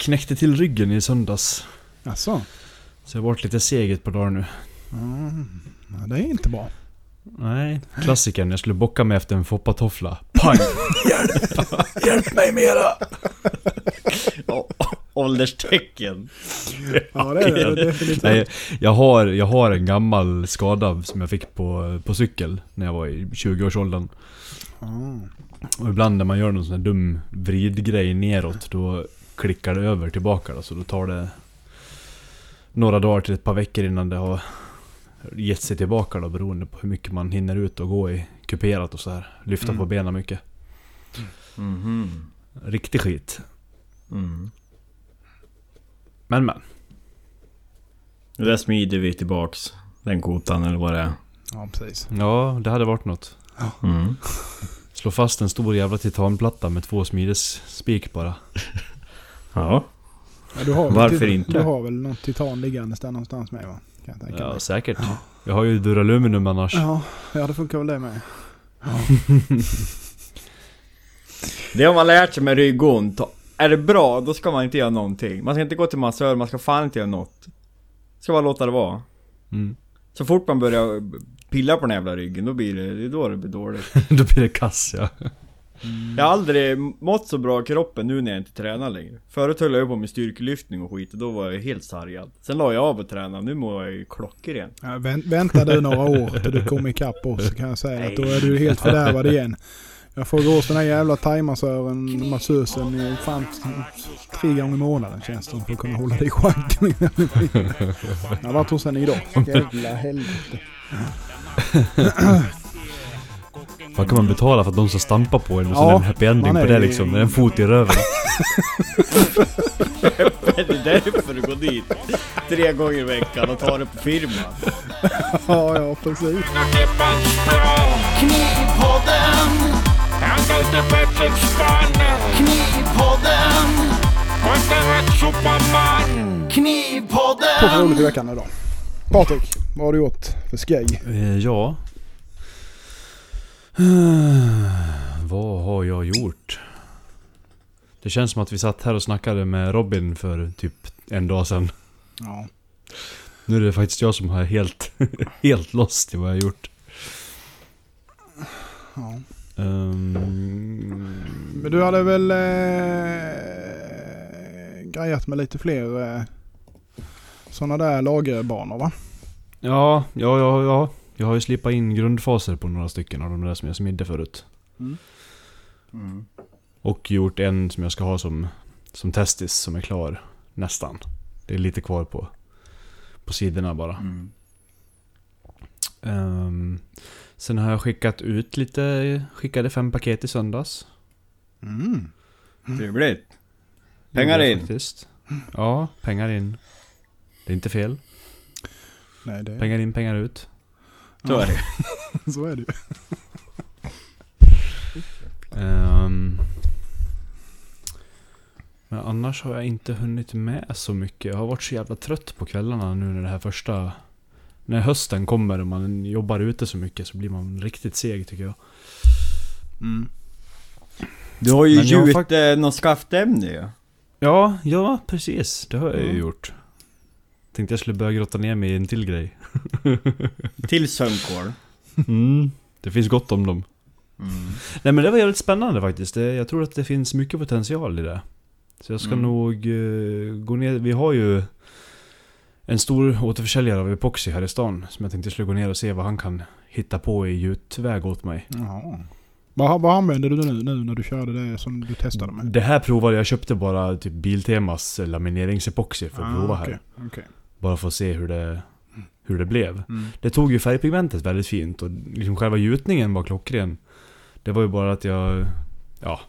knäckte till ryggen i söndags. Jaså? Så jag har varit lite seg ett par dagar nu. Mm. Ja, det är inte bra. Nej, klassikern. Jag skulle bocka mig efter en foppatoffla. Pang! Hjälp! Hjälp mig mera! Ålderstecken. Ja, det är det definitivt. Nej, jag har, jag har en gammal skada som jag fick på, på cykel när jag var i 20-årsåldern. Mm. Och ibland när man gör någon sån här dum vridgrej neråt då klickar det över tillbaka då, så då tar det några dagar till ett par veckor innan det har gett sig tillbaka då beroende på hur mycket man hinner ut och gå i kuperat och så här. Lyfta Mm. på benen mycket. Mhm. Riktig skit. Mm. Men men. Det där smider vi tillbaks. Den kotan eller vad det är. Ja, precis. Ja, det hade varit något. Mm. Slå fast en stor jävla titanplatta med två smidesspik bara. Ja. Ja, du har väl Varför tit- inte? Du har väl något titan liggandes där någonstans med va? Kan jag tänka Ja, mig. säkert. Jag har ju duraluminum annars. Ja, ja, det funkar väl det med. Det har man lärt sig med ryggont. Är det bra, då ska man inte göra någonting. Man ska inte gå till massör, man ska fan inte göra något. Ska bara låta det vara. Mm. Så fort man börjar pilla på den jävla ryggen, då blir det, det är då det blir dåligt. Då blir det kass ja. Jag har aldrig mått så bra i kroppen nu när jag inte tränar längre. Förut höll jag på med styrkelyftning och skit och då var jag helt sargad. Sen la jag av att träna, nu mår jag ju klockren. Ja, vänt, vänta du några år till du kommer ikapp oss så kan jag säga att då är du helt fördärvad igen. Jag får gå hos den här jävla thaimassören, massösen, i fan tre gånger i månaden känns det som för att kunna hålla dig i schack. Jag har varit hos henne idag. Jävla helvete. Vad kan man betala för att de som stampar på en och så Ja, är det en happy ending på är det i- liksom? Med en fot i röven. är det därför du går dit? Tre gånger i veckan och tar det på firman. Ja, ja precis. Knivpodden. Han är på. Knivpodden. Och är superman. Knivpodden. roligt i veckan idag. Patrik, vad har du gjort för skej? Eh, ja. Vad har jag gjort? Det känns som att vi satt här och snackade med Robin för typ en dag sedan. Ja. Nu är det faktiskt jag som har helt, helt lost i vad jag har gjort. ja. Ehm, Men du hade väl eh, grejat med lite fler eh, sådana där lagerbanor va? Ja, ja, ja, ja. Jag har ju slipat in grundfaser på några stycken av de där som jag smidde förut. Mm. Och gjort en som jag ska ha som, som testis som är klar. Nästan. Det är lite kvar på, på sidorna bara. Mm. Ehm, sen har jag skickat ut lite, skickade fem paket i söndags. Mm. Trevligt. Pengar in. Faktiskt. Ja, pengar in. Det är inte fel. Nej, det, Pengar in, pengar ut. Så är det. så är det ju. Ehm, men annars har jag inte hunnit med så mycket. Jag har varit så jävla trött på kvällarna nu när det här första... När hösten kommer och man jobbar ute så mycket så blir man riktigt seg tycker jag. Mm. Du har ju gjutit fakt- eh, något skaftämne ju. Ja, ja precis. Det har jag ju Mm. gjort. Tänkte jag skulle börja grotta ner mig i en till grej. Till sömnkål. Mm, det finns gott om dem. Mm. Nej men det var jävligt spännande faktiskt. Det, jag tror att det finns mycket potential i det. Så jag ska Mm. nog eh, gå ner. Vi har ju en stor återförsäljare av epoxy här i stan. Som jag tänkte jag skulle gå ner och se vad han kan hitta på i gjutväg åt mig. Jaha. Vad, vad använder du nu, nu när du körde det som du testade med? Det här provade jag. köpte bara typ Biltemas lamineringsepoxy för att prova här. okej, okej. Bara för att se hur det, hur det blev. Mm. Det tog ju färgpigmentet väldigt fint och liksom själva gjutningen var klockren. Det var ju bara att jag... Ja.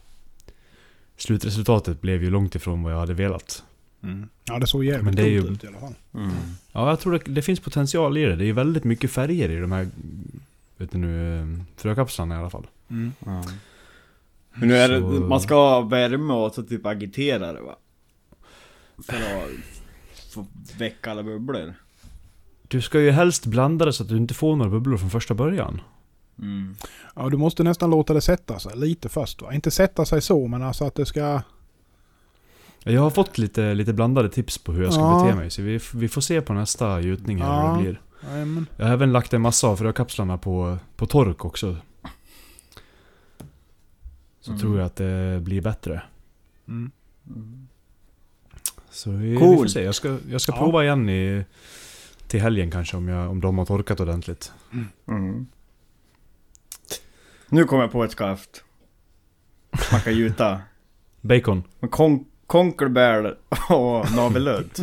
Slutresultatet blev ju långt ifrån vad jag hade velat. Mm. Ja, det såg jävligt Men det ju- ut i alla fall. Mm. Ja, jag tror det, det finns potential i det. Det är väldigt mycket färger i de här... Vet du nu, frökapslarna i alla fall. Mm. Ja. Men nu är det, Så- man ska ha värme och så typ agitera det va? För att få väcka alla bubblor. Du ska ju helst blanda det så att du inte får några bubblor från första början. Mm. Ja, du måste nästan låta det sätta sig lite först va? Inte sätta sig så, men alltså att det ska... Jag har fått lite, lite blandade tips på hur jag ska Ja. bete mig. Så vi, vi får se på nästa gjutning här hur Ja. det blir. Jajamän. Jag har även lagt en massa av frökapslarna på, på tork också. Så Mm. tror jag att det blir bättre. Mm. Så vi, vi Cool. får se. Jag ska, jag ska Ja. prova igen i, till helgen kanske om, jag, om de har torkat ordentligt. Mm. Nu kommer jag på ett skaft. Man kan gjuta Bacon. kon konkelbär och navelludd.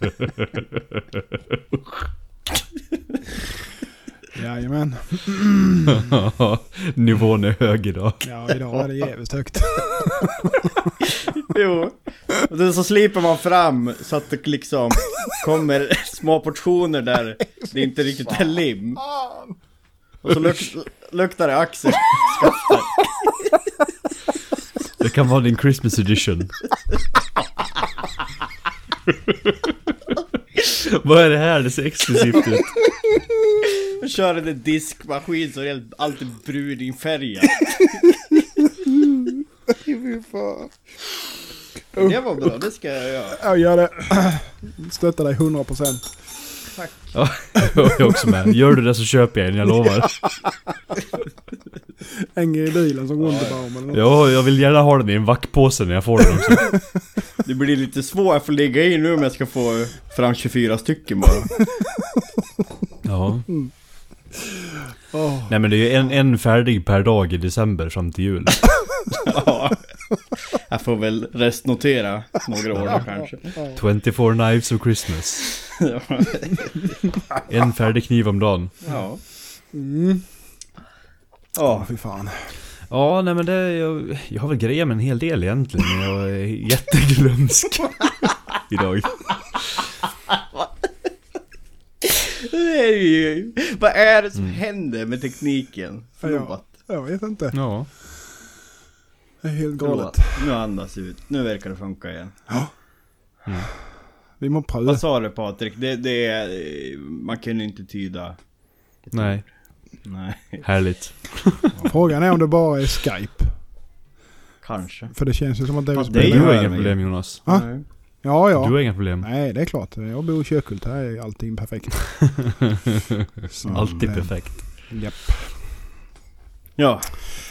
Jajamän. Nivån är hög idag. Ja, idag är det jävligt högt. jo. Och då så slipar man fram så att det liksom kommer små portioner där det inte riktigt är lim. Och så luk luktar det axelskaftet. Det kan vara din Christmas edition. Vad är det här? Det ser exklusivt ut. Och kör en diskmaskin så är det alltid bruningfärgat. Det var bra, det ska jag göra. Jag gör det. Stöttar dig 100%. Ja, jag är också med. Gör du det så köper jag en, jag lovar. Hänger i bilen som Wunderbaum eller något. Ja, jag vill gärna ha den i en vackpåse när jag får den också. Det blir lite svårt, jag får ligga i nu om jag ska få fram 24 stycken bara. Ja. Åh, Nej men det är ju en, en färdig per dag i december fram till jul. Ja. Jag får väl restnotera några år kanske. 24 knives of Christmas. En färdig kniv om dagen. Ja. Mm. Ja. Fy fan. Ja, nej men det... Jag, jag har väl grejer med en hel del egentligen, men jag är jätteglömsk. Idag. Det är ju... Vad är det som händer med tekniken? Förlåt. Jag vet inte. Ja. Det är helt galet. Förlåt. Nu andas ut. Nu verkar det funka igen. Vi må pröva. Vad sa du Patrik? Det, det är... Man kunde inte tyda. Nej, Nej, härligt. Frågan är om det bara är Skype. kanske. För det känns ju som att det är Du har inga problem Jonas. Nej. Ja, ja. Du har inga problem. Nej, det är klart. Jag bor i Kökult. Här är allting perfekt. Alltid perfekt. Japp. Ja.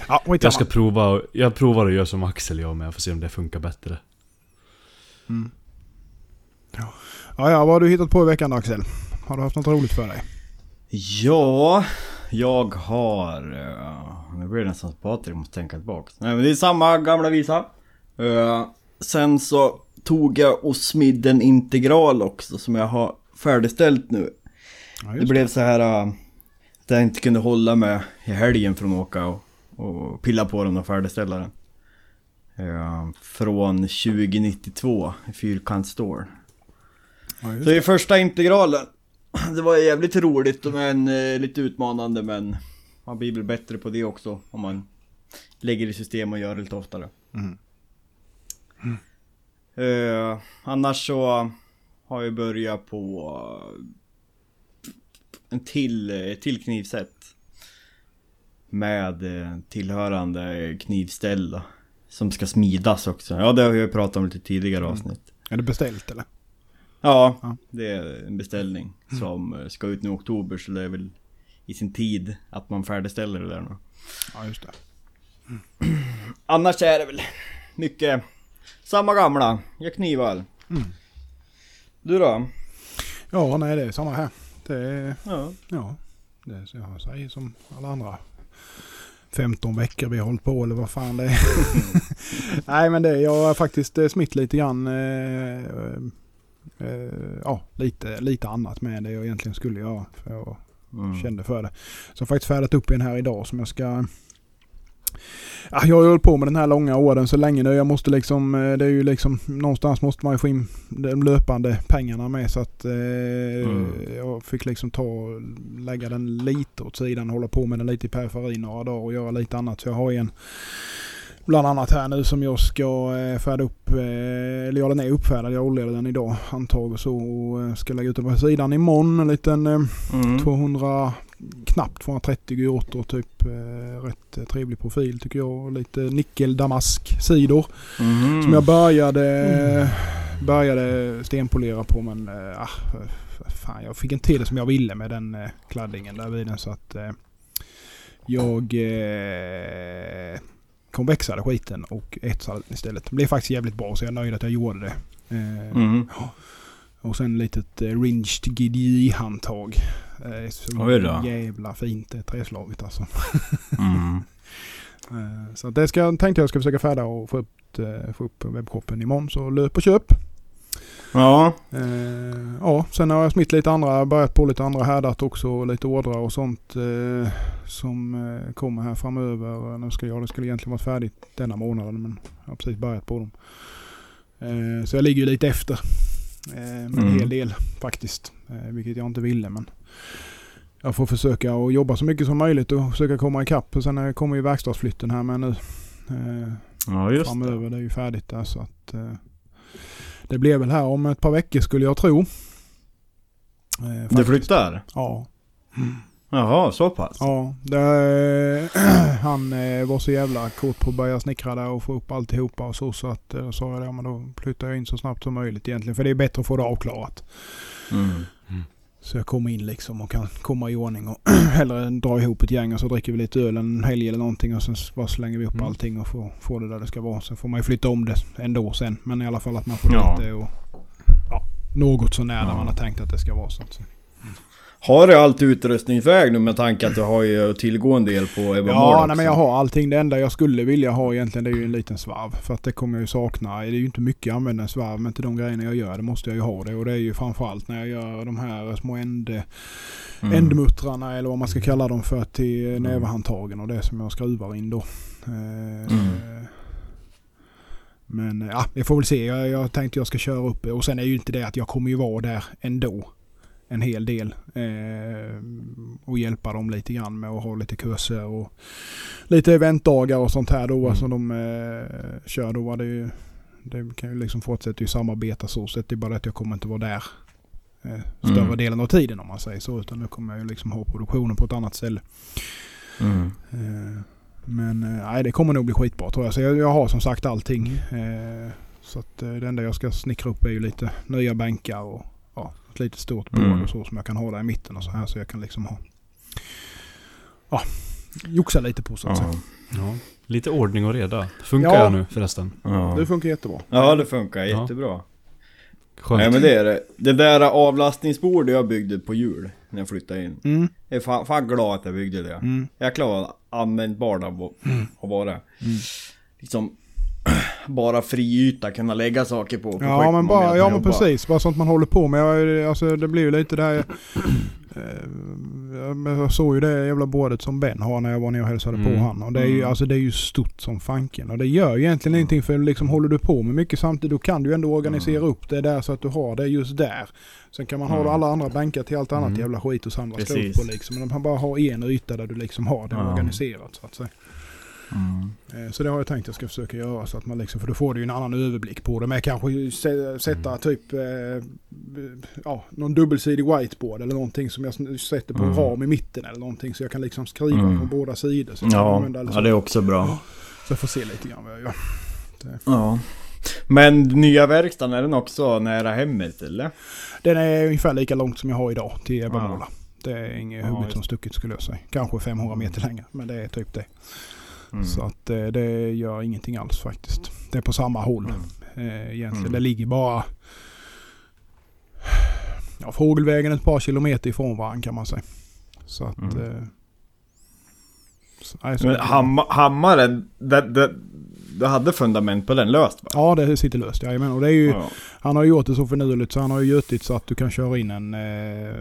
Ja. Jag ska prova, jag provar att göra som Axel jag med, jag får se om det funkar bättre. Mm. Ja. ja, ja. Vad har du hittat på i veckan Axel? Har du haft något roligt för dig? Ja, jag har... Uh, nu blir det nästan så Patrik måste tänka tillbaka. Nej men det är samma gamla visa. Eh, sen så tog jag och smidde en integral också som jag har färdigställt nu. Ja, Det blev så här uh, att jag inte kunde hålla med i helgen från att åka och, och pilla på den och färdigställa den. Eh, från 2092, fyrkantsstål. Ja, Så det är första integralen. Det var jävligt roligt men eh, lite utmanande men man blir väl bättre på det också om man lägger i system och gör det lite oftare. Mm. Eh, annars så har jag börjat på en till, eh, till knivset. Med eh, tillhörande knivställ då, Som ska smidas också. Ja det har vi ju pratat om lite tidigare avsnitt. Är det beställt eller? Ja, Ja. det är en beställning som eh, ska ut nu i oktober så det är väl i sin tid att man färdigställer det där nu. Ja, just det. Annars är det väl mycket samma gamla, jag knivar. Mm. Du då? Ja, nej det är samma här. Det är, Ja. ja, det är så jag säger som alla andra. 15 veckor vi har hållit på eller vad fan det är. nej men det, jag har faktiskt eh, smitt lite grann. Eh, eh, ja, lite, lite annat med det jag egentligen skulle göra. För jag Mm. kände för det. Så jag har faktiskt färdat upp en här idag som jag ska... Ja, jag har hållit på med den här långa åren så länge nu. Jag måste liksom, eh, det är ju liksom, någonstans måste man ju få in de löpande pengarna med så att eh, jag fick liksom ta lägga den lite åt sidan och hålla på med den lite i periferin några dagar och göra lite annat. Så jag har en bland annat här nu som jag ska eh, färda upp, eh, eller ja den är uppfärdad, jag oljade den idag handtag och så och ska lägga ut den på sidan imorgon. En liten Mm. 200 knappt 230 G8 typ. Eh, rätt eh, trevlig profil tycker jag. Lite nickel-damask-sidor. Mhm. Som jag började, började stenpolera på men ah, fan, jag fick inte till det som jag ville med den eh, kladdingen där vid den så att eh, jag eh, konvexade skiten och etsade den istället. Det blev faktiskt jävligt bra så jag är nöjd att jag gjorde det. Eh, Mhm. Och sen litet eh, ringed GDI-handtag. Eh, så Oj då. jävla fint det träslaget alltså. Mm. Eh, Så det ska, tänkte jag ska försöka färda och få upp, eh, få upp webbshoppen imorgon. Så löp och köp. Ja. Eh, ja, sen har jag smitt lite andra, börjat på lite andra härdat också. Lite ordrar och sånt eh, som eh, kommer här framöver. Nu ska jag, det skulle egentligen varit färdigt denna månaden men jag har precis börjat på dem. Eh, så jag ligger ju lite efter. Eh, en Mm. hel del faktiskt. Eh, vilket jag inte ville men jag får försöka att jobba så mycket som möjligt och försöka komma ikapp. Och sen eh, kommer ju verkstadsflytten här med nu. Ja just framöver. Det är ju färdigt där så att det blir väl här om ett par veckor skulle jag tro. Eh, Du flyttar? Ja. Jaha, så pass? Ja, det, han eh, var så jävla kort på att börja snickra där och få upp alltihopa och så. Så att eh, sa jag det, men då flyttar jag in så snabbt som möjligt egentligen. För det är bättre att få det avklarat. Mm. Så jag kommer in liksom och kan komma i ordning och hellre dra ihop ett gäng och så dricker vi lite öl en helg eller någonting och sen bara slänger vi upp Mm. allting och får, får det där det ska vara. Sen får man ju flytta om det ändå sen. Men i alla fall att man får Ja. lite och ja, något så nära Ja. där man har tänkt att det ska vara. Så att. Har du allt utrustningsväg nu med tanke att du har ju att tillgå en del på Ebba Ja, nej, men jag har allting. Det enda jag skulle vilja ha egentligen det är ju en liten svarv. För att det kommer jag ju sakna. Det är ju inte mycket jag använder en svarv men till de grejerna jag gör det måste jag ju ha det. Och det är ju framförallt när jag gör de här små ände, Mm. ändmuttrarna eller vad man ska kalla dem för till näverhandtagen och det som jag skruvar in då. Eh, Mm. Men ja, vi får väl se. Jag, jag tänkte jag ska köra upp och sen är ju inte det att jag kommer ju vara där ändå. En hel del. Eh, och hjälpa dem lite grann med att ha lite kurser och lite eventdagar och sånt här då Mm. som de eh, kör. Då det ju, det kan ju liksom fortsätta ju samarbeta så. Så det är bara att jag kommer inte vara där eh, större Mm. delen av tiden om man säger så. Utan nu kommer jag ju liksom ha produktionen på ett annat ställe. Mm. Eh, Men eh, nej, det kommer nog bli skitbra tror jag. Så jag, jag har som sagt allting. Eh, Så att eh, det enda jag ska snickra upp är ju lite nya bänkar och ett litet stort bord Mm. och så som jag kan ha där i mitten och så här. Så jag kan liksom ha... Ja, joxa lite på så att Ja. säga. Ja. Lite ordning och reda. Funkar Ja. jag nu förresten? Ja. Det funkar jättebra. ja, det funkar Ja. jättebra. Skönt. Nej men det är det. Det där avlastningsbordet jag byggde på jul när jag flyttade in. Mm, Jag är fan, fan glad att jag byggde det. mm, Jäklar vad användbart av att vara. mm. Liksom bara fri yta kunna lägga saker på. på Ja men, bara, ja men precis. Bara sånt man håller på med. Jag, alltså, det blir ju lite där... Eh, men jag såg ju det jävla bordet som Ben har när jag var nere och hälsade på Mm. han. Och det är, ju, Mm. alltså, det är ju stort som fanken. Och det gör ju egentligen ingenting för liksom håller du på med mycket samtidigt då kan du ju ändå organisera Mm. upp det där så att du har det just där. Sen kan man ha Mm. alla andra bänkar till allt annat Mm. jävla skit andra ska upp på liksom. Men man bara har en yta där du liksom har det organiserat så att säga. Mm. Eh, Så det har jag tänkt att jag ska försöka göra så att man liksom, för då får du ju en annan överblick på det. Men kanske sätta Mm. typ, eh, ja, någon dubbelsidig whiteboard eller någonting som jag sätter på en Mm. ram i mitten eller någonting. Så jag kan liksom skriva Mm. från båda sidor. Så, Ja, ja, det är också bra. så jag får se lite grann vad jag gör. Ja. Men nya verkstaden, är den också nära hemmet eller? Den är ungefär lika långt som jag har idag till Ebba Ja. Det är inget Ja, hugget som stucket skulle jag säga. Kanske 500 meter längre, men det är typ det. Mm. Så att eh, det gör ingenting alls faktiskt. Det är på samma håll. Mm. eh, egentligen. Mm. Det ligger bara ja, fågelvägen ett par kilometer ifrån varandra kan man säga. Så att... Mm. Eh, så, nej, så Men ham hammaren, det, det, du hade fundament på den löst va? Ja, det sitter löst. Jajamän. Och det är ju, Ja. Han har ju gjort det så finurligt så han har ju gjutit så att du kan köra in en... Eh,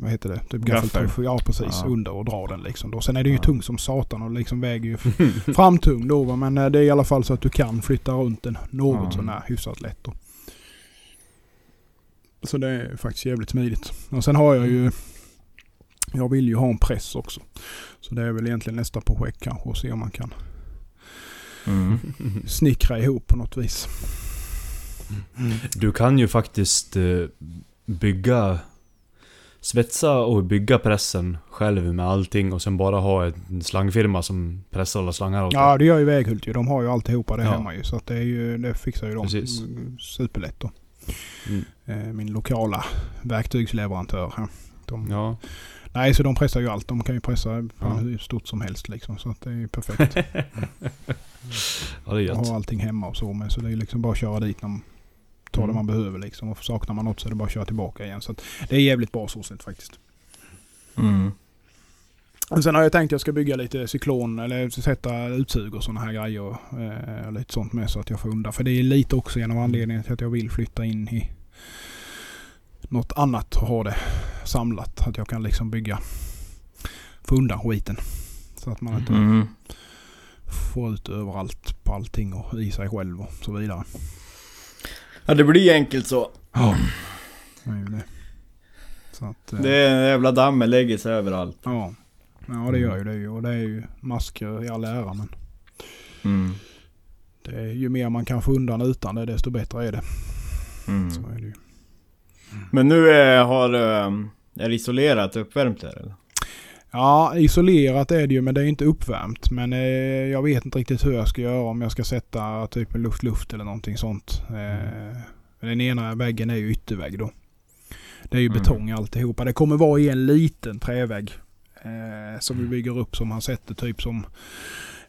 vad heter det? Typ Gaffel. Ja, precis. Ja. Under och dra den liksom. Då. Sen är det ju Ja. tung som satan och liksom väger ju framtung då. va. Men eh, det är i alla fall så att du kan flytta runt den något Ja. sånär hyfsat lätt då. Så det är faktiskt jävligt smidigt. Och sen har jag ju... Jag vill ju ha en press också. Så det är väl egentligen nästa projekt kanske att se om man kan Mm. snickra ihop på något vis. Du kan ju faktiskt eh, bygga svetsa och bygga pressen själv med allting och sen bara ha en slangfirma som pressar alla slangar åt. Ja, det gör ju Väghult ju. De har ju alltihopa det Ja. hemma ju. Så att det, är ju, det fixar ju de Precis. Superlätt då. Mm. Eh, Min lokala verktygsleverantör här. De, Ja. Nej, så de pressar ju allt. De kan ju pressa Ja. hur stort som helst liksom. Så att det är ju perfekt. ja, det är gött. har allting hemma och så med. Så det är liksom bara att köra dit när man tar det Mm. man behöver liksom. Och saknar man något så är det bara att köra tillbaka igen. Så det är jävligt bra så sett faktiskt. Mm. Och sen har jag tänkt att jag ska bygga lite cyklon eller sätta utsug och sådana här grejer. Eh, och lite sånt med så att jag får undan. För det är lite också en av anledningarna till att jag vill flytta in i något annat och ha det samlat. Att jag kan liksom bygga, få undan skiten. Så att man inte Mm. får ut överallt på allting och i sig själv och så vidare. Ja det blir enkelt så. Ja. Det är ju det. Så att, eh, Det är en jävla dammen lägger sig överallt. ja. ja, det gör ju det ju. Och det är ju masker i all ära men Mm. det är, ju mer man kan få undan utan det desto bättre är det. Mm. Så är det ju. Men nu är, har, eh, är det isolerat uppvärmt där eller? Ja, isolerat är det ju men det är inte uppvärmt. Men eh, jag vet inte riktigt hur jag ska göra om jag ska sätta typ en luft-luft eller någonting sånt. Eh, den ena väggen är ju yttervägg då. Det är ju Mm. betong alltihopa. Det kommer vara i en liten trävägg. Eh, som vi bygger upp som man sätter typ som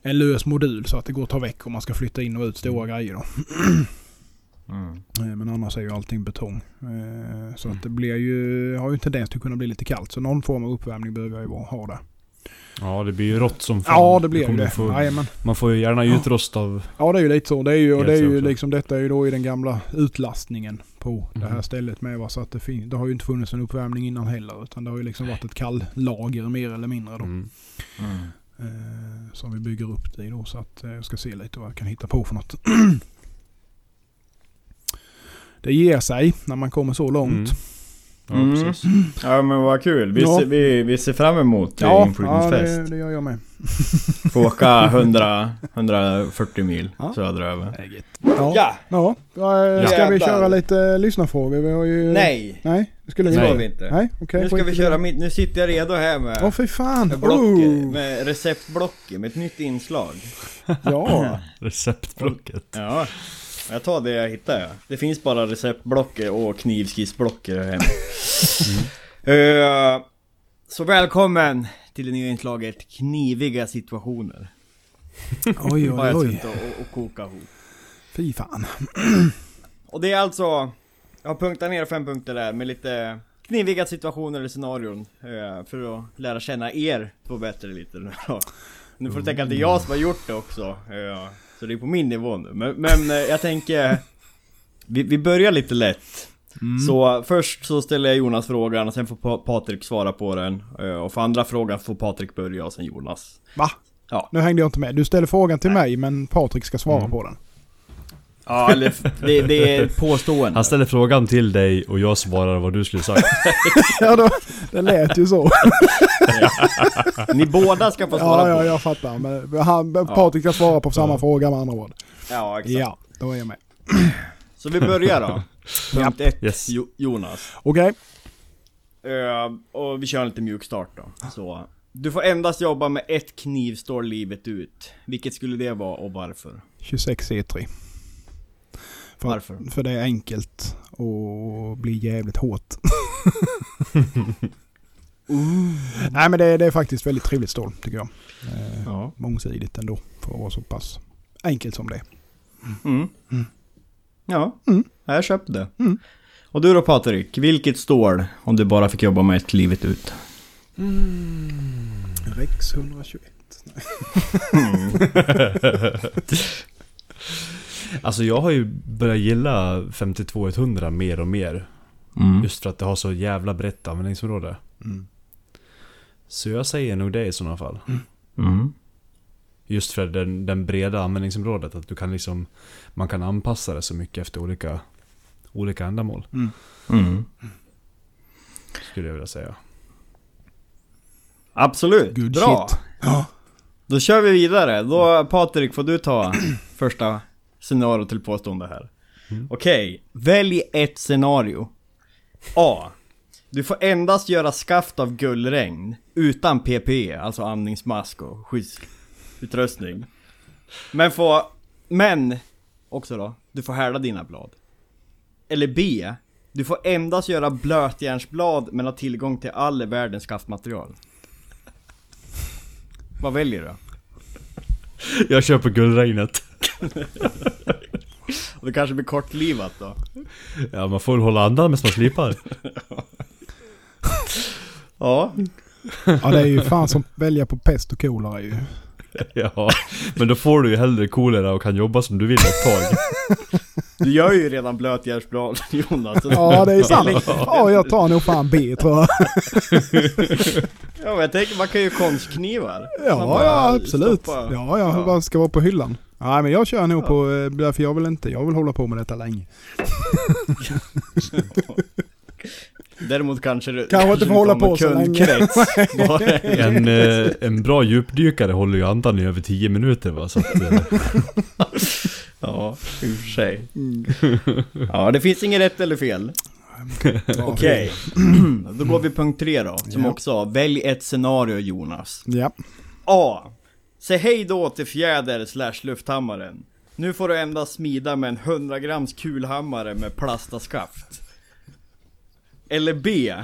en lös modul så att det går att ta väck om man ska flytta in och ut stora grejer då. Mm. Eh, Men annars är ju allting betong. Eh, Så att det blir ju, har ju en tendens till att kunna bli lite kallt. Så någon form av uppvärmning behöver jag ju ha där. Ja, det blir ju rått som fan. Ja, det blir kommer det. Få, Jajamän. man får ju gärna utrost av... Ja, det är ju lite så. Det är ju, och det är ju liksom, detta är ju då i den gamla utlastningen på det här Mhm. stället med. Va? Så att det, fin- det har ju inte funnits en uppvärmning innan heller. Utan det har ju liksom varit ett kalllager mer eller mindre då. Mm. Mm. Eh, som vi bygger upp det i då. Så att eh, jag ska se lite vad jag kan hitta på för något. det ger sig när man kommer så långt. Mm. Ja, Mm. precis. Ja men vad kul. Vi, Ja. ser, vi, vi ser fram emot Ja, ja, ja det, det gör jag med. Få åka 100, 140 mil Ja. söderöver. Ja. Ja! Ja, ja. Ska vi köra lite lyssnarfrågor? Vi har ju... Nej! Nej, det skulle Det vi ska inte. vi inte. Nej, okej. Nu ska vi köra mitt, nu sitter jag redo här med, Åh fy fan! med blocket, Oh. med receptblocket, med ett nytt inslag. Ja. Receptblocket. Ja, jag tar det jag hittar ja. Det finns bara receptblocket och knivskissblocket här hemma. Eh, så välkommen till det nya inslaget Kniviga situationer. Oj, oj, jag oj. och, och, kokat ihop. Fy fan. Och det är alltså, jag har punktat ner fem punkter där med lite kniviga situationer eller scenarion. eh, för att lära känna er två bättre lite nu då. Nu får du tänka att det är jag som har gjort det också. eh, så det är på min nivå nu. Men, men eh, jag tänker, vi, vi börjar lite lätt. Mm. Så först så ställer jag Jonas frågan och sen får Pa- Patrik svara på den. eh, och för andra frågan får Patrik börja och sen Jonas. Va? Ja. Nu hängde jag inte med. Du ställer frågan till mig men Patrik ska svara Mm. på den. Ja eller det, det är påstående. Han ställer frågan till dig och jag svarar vad du skulle sagt. ja, då, det lät ju så. Ni båda ska få svara Ja, på ja, jag fattar. Men han, Patrik ska svara på samma Ja. fråga med andra ord. Ja, exakt. Ja, då är jag med. Så vi börjar då. Punkt ett, Yes. jo Jonas. Okej. Eh, och vi kör en lite mjuk start då. Så. Du får endast jobba med ett knivstål livet ut. Vilket skulle det vara och varför? 26 C3. För, Varför? För det är enkelt och blir jävligt hårt. Nej men det, det är faktiskt väldigt trevligt stål tycker jag. Eh, Ja. Mångsidigt ändå för att vara så pass enkelt som det är. Mm. Mm. Ja, Mm. jag köpte det. Mm. Och du då Patrik, vilket stål om du bara fick jobba med ett livet ut? Rex 121. Alltså jag har ju börjat gilla 52-100 mer och mer. Mm. Just för att det har så jävla brett användningsområde. Mm. Så jag säger nog det i sådana fall. Mm. Just för den, den breda användningsområdet. Att du kan liksom... Man kan anpassa det så mycket efter olika, olika ändamål. Mm. Mm. Skulle jag vilja säga. Absolut, Good bra! shit. Ja. Då kör vi vidare. Då Patrik får du ta första scenario till påstående här. Mm. Okej, välj ett scenario. A. Du får endast göra skaft av gullregn utan PPE, alltså andningsmask och skyddsutrustning. Men få, men också då, du får härda dina blad. Eller B. Du får endast göra blötjärnsblad men har tillgång till all världens skaftmaterial. Vad väljer du? Jag köper guldregnet. Och det kanske blir kortlivat då? Ja, man får väl hålla andan medan man slipar. Ja. Ja det är ju fan som välja på pest och kolera ju. Ja, men då får du ju hellre kolera och kan jobba som du vill ett tag. Du gör ju redan blötjärnsblad Jonas. Ja det är sant. Ja jag tar nog fan B tror jag. Ja men jag tänker man kan ju konstknivar. Ja, ja absolut. stoppa- Ja, ja, Ja. vad ska vara på hyllan. Nej men jag kör nog på, eh, därför jag vill inte, jag vill hålla på med detta länge. Däremot kanske du Kanske inte får hålla på så länge. En, eh, en bra djupdykare håller ju andan i över 10 minuter va, så att, eh, ja, i och för sig. Ja, det finns inget rätt eller fel. Okej, då går vi punkt tre då. Som också har, välj ett scenario Jonas. Ja. A. Säg hej då till fjäder slash lufthammaren. Nu får du endast smida med en 100 grams kulhammare med plastaskaft. Eller B.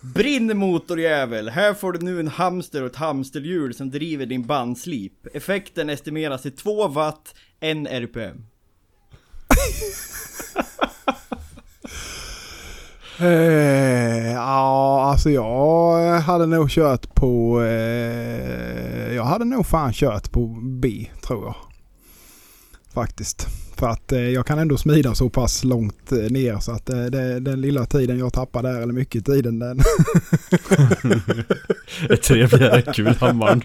Brinn motorjävel! Här får du nu en hamster och ett hamsterhjul som driver din bandslip. Effekten estimeras till 2 watt, 1 RPM. Eh, ja, alltså jag hade nog kört på... Eh, jag hade nog fan kört på B, tror jag. Faktiskt. För att eh, jag kan ändå smida så pass långt eh, ner så att eh, det, den lilla tiden jag tappar där, eller mycket tiden, den... är trevligare kulhammaren.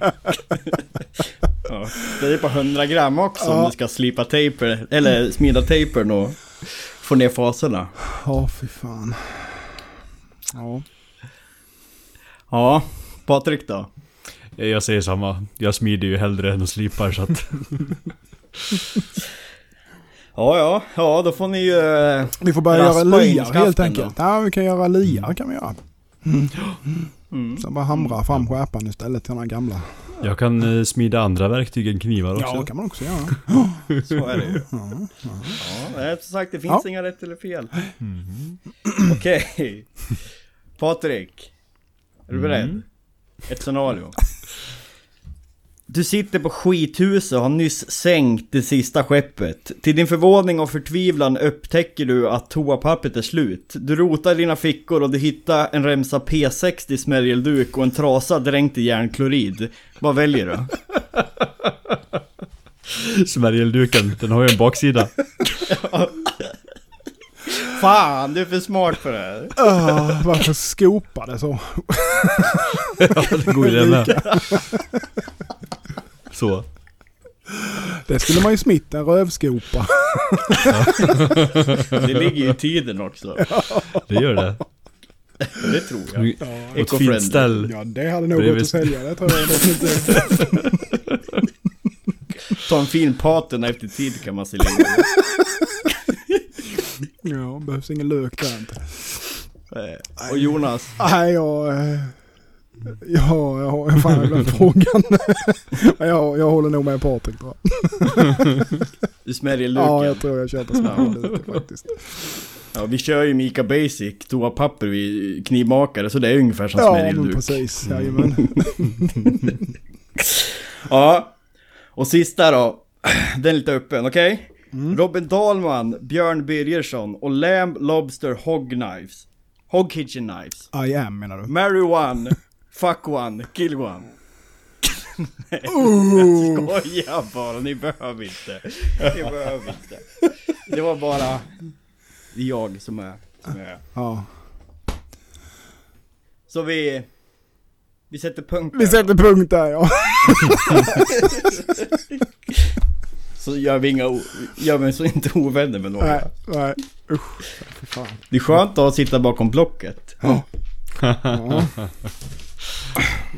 Ja. Det är på 100 gram också om Ja. du ska slipa tejper, eller smida tejpern och få ner faserna. Ja, fy fan. Ja. Ja, Patrik då? Jag säger samma. Jag smider ju hellre än att slipar så att... Ja, ja, ja då får ni ju... eh, Vi får börja göra liar helt då. enkelt. Ja, vi kan göra liar kan vi göra. Mm. Så bara hamra fram skärpan istället till den här gamla. Jag kan eh, smida andra verkg än knivar också. Ja, det kan man också göra. Så är det ju. Ja, ja. Ja, som sagt det finns Ja. inga rätt eller fel. Okej. Patrik. Är du beredd? Ett scenario. Du sitter på skithuset och har nyss sänkt det sista skeppet. Till din förvåning och förtvivlan upptäcker du att toapappret är slut. Du rotar i dina fickor och du hittar en remsa P60 smärgelduk och en trasa dränkt i järnklorid. Vad väljer du? Smärgelduken, den har ju en baksida. Fan, du är för smart för det här. Ah, varför skopar det så? Ja, det går ju med. Så. Det skulle man ju smitt en rövskopa. Det ligger ju i tiden också. Det gör det. Det tror jag. På ett fint ställ. Ja, det hade nog Bredvid- gått att sälja. Det tror jag definitivt. Ta en fin paten efter tid kan man sälja. Ja, behövs ingen lök där inte. Eh, Och Jonas, Nej, jag... Ja, jag har fan glömt frågan. jag, jag håller nog med Patrik tror jag. du smäljer Ja, luken. jag tror jag köper smörjluke faktiskt. Ja, vi kör ju Mika Basic, toapapper, vi knivmakare, så det är ungefär som Ja, men smäljelduk. precis. Jajamän. Ja, och sista då. Den är lite öppen, okej? Mm. Robin Dahlman, Björn Birgersson och Lamb Lobster Hog Knives. Hog Kitchen Knives. I am menar du? Marry one, fuck one, kill one. Nej, jag skojar bara, ni behöver inte. Ni behöver inte. Det var bara jag som är, som är. Ja. Så vi... Vi sätter punkt Vi där. sätter punkt där ja. Så gör vi inga, gör vi så inte ovänner med några. Nej, nej. Usch. Fy fan. Det är skönt att sitta bakom blocket. Ja. ja.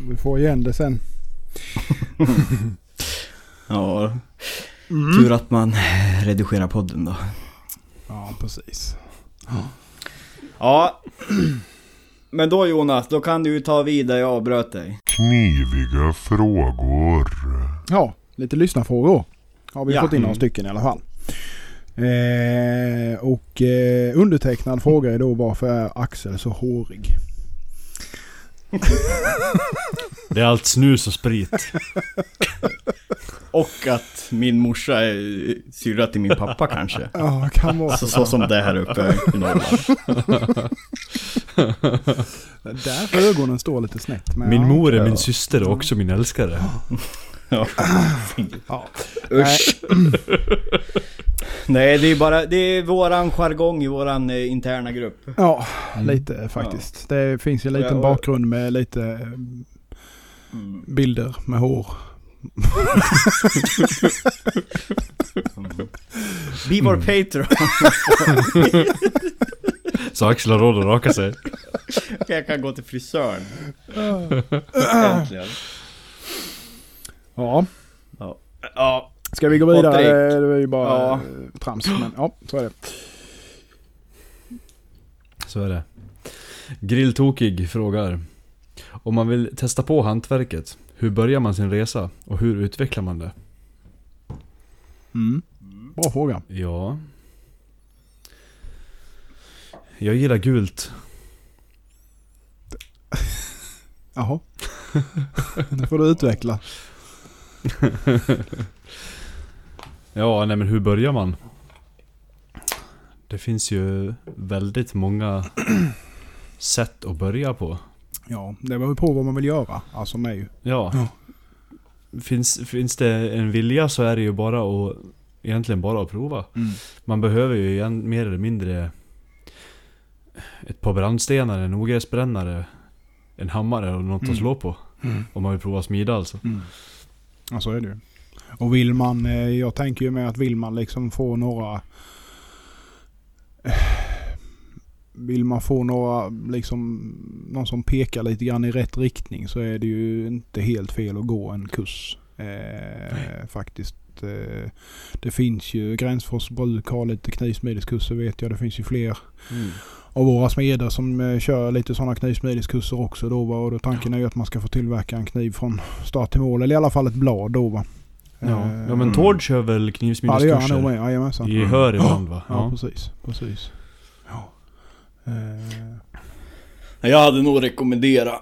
Vi får igen det sen. Ja, Mm. tur att man redigerar podden då. Ja, precis. Ja, Men då Jonas, då kan du ju ta vidare, jag avbröt dig. Kniviga frågor. Ja, lite lyssnarfrågor har vi Ja. fått in några Mm. stycken i alla fall. Eh, och eh, undertecknad fråga är då varför är Axel så hårig? Det är allt snus och sprit. Och att min morsa är syrra till min pappa kanske. Ja, kan vara Alltså så som det är här uppe i Norrland. Där ögonen står lite snett. Men Min ja. mor är min syster och också min älskare. Ja. Ja. Usch. Nej, det är bara, det är våran jargong i våran eh, interna grupp. Ja, lite faktiskt. Det finns ju en liten Ja, och- bakgrund med lite eh, bilder med hår. Be vår Patreon. Så Axel har råd att raka sig. Jag kan gå till frisören. Äntligen. Ja, Ja. Ska vi gå vidare? Patrik. Det var ju bara Ja. eh, trams. Men ja, så är det. Så är det. Grilltokig frågar. Om man vill testa på hantverket, hur börjar man sin resa och hur utvecklar man det? Mm. Bra fråga. Ja... Jag gillar gult. Jaha. det får du utveckla. Ja, nej men hur börjar man? Det finns ju väldigt många sätt att börja på. Ja, det beror på vad man vill göra. Alltså med ju. Ja. Ja. Finns, finns det en vilja så är det ju bara att Egentligen bara att prova. Man behöver ju igen, mer eller mindre Ett par brandstenar, en ogräsbrännare En hammare och något Mm. att slå på. Mm. Om man vill prova smida alltså. Mm. Ja, så är det ju. Och vill man, eh, jag tänker ju med att vill man liksom få några... eh, Vill man få några, liksom, någon som pekar lite grann i rätt riktning så är det ju inte helt fel att gå en kurs. Eh, faktiskt. Eh, det finns ju, Gränsfors bruk har lite knivsmideskurser vet jag. Det finns ju fler av våra smeder som eh, kör lite sådana knivsmideskurser också då va. Och då tanken är ju att man ska få tillverka en kniv från start till mål. Eller i alla fall ett blad då va. Ja, Eh, ja men Tord kör väl Ja det gör han nog knivsmideskurser? med. Jajamensan. I Hör ibland va? Ja, Ja. precis. Precis. Ja. Eh, Jag hade nog rekommenderat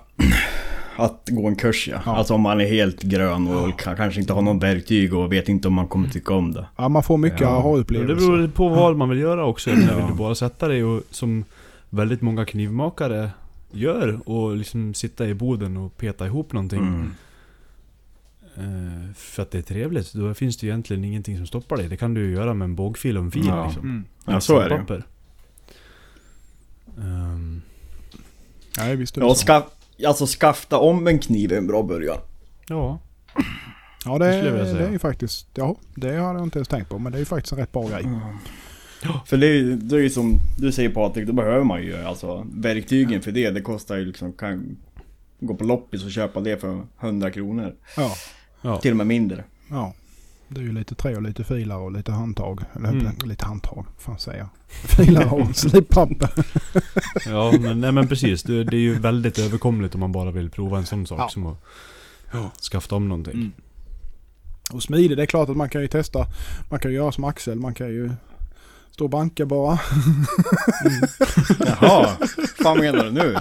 att gå en kurs ja. Ja. Alltså om man är helt grön och kan, kanske inte har någon verktyg och vet inte om man kommer tycka om det. ja man får mycket Ja. Ja, Det aha-upplevelser. beror på vad man vill göra också. Eller Ja. Vill du bara sätta dig och som väldigt många knivmakare gör och liksom sitta i boden och peta ihop någonting. Mm. Eh, för att det är trevligt. Då finns det ju egentligen ingenting som stoppar dig. Det kan du ju göra med en bågfil och en fil Ja. liksom. Mm. Ja så är det. Um, Nej visst är det Ja, så. ska, alltså skafta om en kniv är en bra början. ja. Ja det, det det är ju faktiskt, ja det har jag inte ens tänkt på men det är ju faktiskt en rätt bra grej. För det är ju det är ju som du säger Patrik, då behöver man ju alltså verktygen för det. Det kostar ju liksom, kan gå på loppis och köpa det för 100 kronor. Ja, Ja. Till och med mindre. ja. Det är ju lite trä och lite filar och lite handtag. Eller Mm. lite handtag, fan säger jag? Filar och slippapper. ja men, nej, men precis. Det, det är ju väldigt överkomligt om man bara vill prova en sån sak Ja. som att Ja. skafta om någonting. Mm. Och smidig, det är klart att man kan ju testa. Man kan ju göra som Axel, man kan ju stå och banka bara. Jaha, vad menar du nu?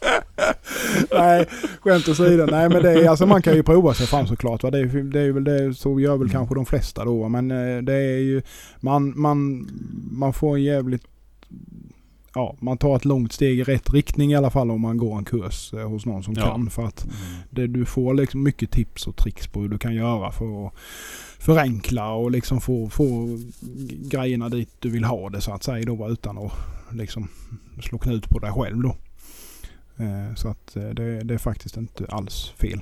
Nej, skämt åsido. Nej men det är, alltså man kan ju prova sig fram såklart. Va? Det, är, det är väl det, så gör väl kanske de flesta då. va. Men eh, det är ju, man, man, man får en jävligt, ja man tar ett långt steg i rätt riktning i alla fall om man går en kurs eh, hos någon som Ja. kan. För att det, du får liksom mycket tips och tricks på hur du kan göra för att förenkla och liksom få, få grejerna dit du vill ha det så att säga då utan att liksom slå knut på dig själv då. Eh, Så att eh, det, det är faktiskt inte alls fel.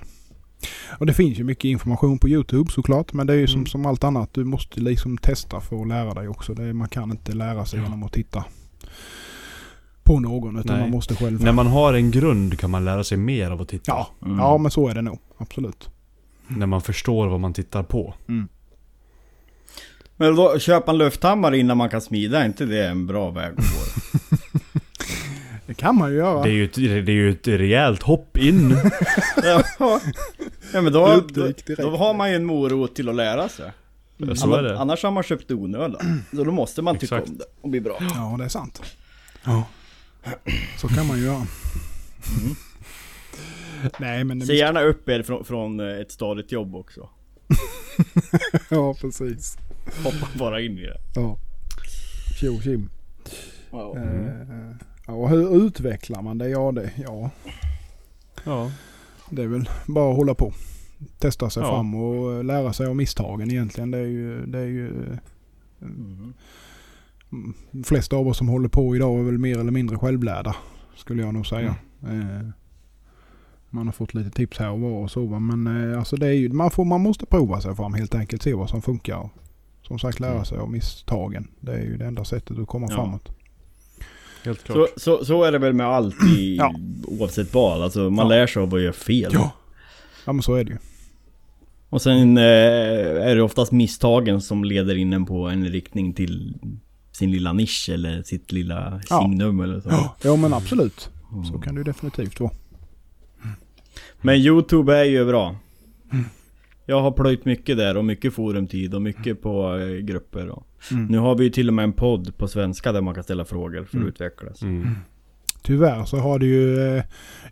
Och det finns ju mycket information på Youtube såklart. Men det är ju som, Mm. som allt annat. Du måste liksom testa för att lära dig också. Det, man kan inte lära sig Ja. genom att titta på någon. Utan Nej. man måste själv... När man har en grund kan man lära sig mer av att titta. Ja, Mm. ja, men så är det nog. Absolut. När man förstår vad man tittar på. Men då, köpa en lufthammare innan man kan smida, är inte det en bra väg att gå? Det kan man ju göra. Det är ju ett, det är ju ett rejält hopp in. ja. ja men då, då, då har man ju en morot till att lära sig. Så är Annars, det. annars har man köpt onödan. Så då måste man tycka Exakt. om det och bli bra. Ja, det är sant. Ja. Så kan man ju göra. Nej men... Se gärna upp er från, från eh, ett stadigt jobb också. Ja, precis. Hoppa bara in i det. Ja. Tjo tjim. Ja. Eh, Ja, och hur utvecklar man det? Ja, det, ja, Ja. det är väl bara att hålla på. Testa sig Ja. fram och lära sig av misstagen egentligen. Det är ju, det är ju Mm. mm, de flesta av oss som håller på idag är väl mer eller mindre självlärda. Skulle jag nog säga. Eh, man har fått lite tips här och var och så. Men eh, alltså det är ju, man, får, man måste prova sig fram helt enkelt. Se vad som funkar. Som sagt lära sig av misstagen. Det är ju det enda sättet att komma Ja. framåt. Helt klart. Så, så, så är det väl med allt i, Ja. oavsett vad. Alltså man Ja. lär sig av att göra fel. Ja. Ja men så är det ju. Och sen eh, är det oftast misstagen som leder in en på en riktning till sin lilla nisch eller sitt lilla Ja. signum eller så. Ja, ja men absolut. Mm. Så kan det ju definitivt vara. Men Youtube är ju bra. Mm. Jag har plöjt mycket där och mycket forumtid och mycket på eh, grupper. Och. Mm. Nu har vi ju till och med en podd på svenska där man kan ställa frågor för Mm. att utvecklas. Mm. Tyvärr så har det ju, eh,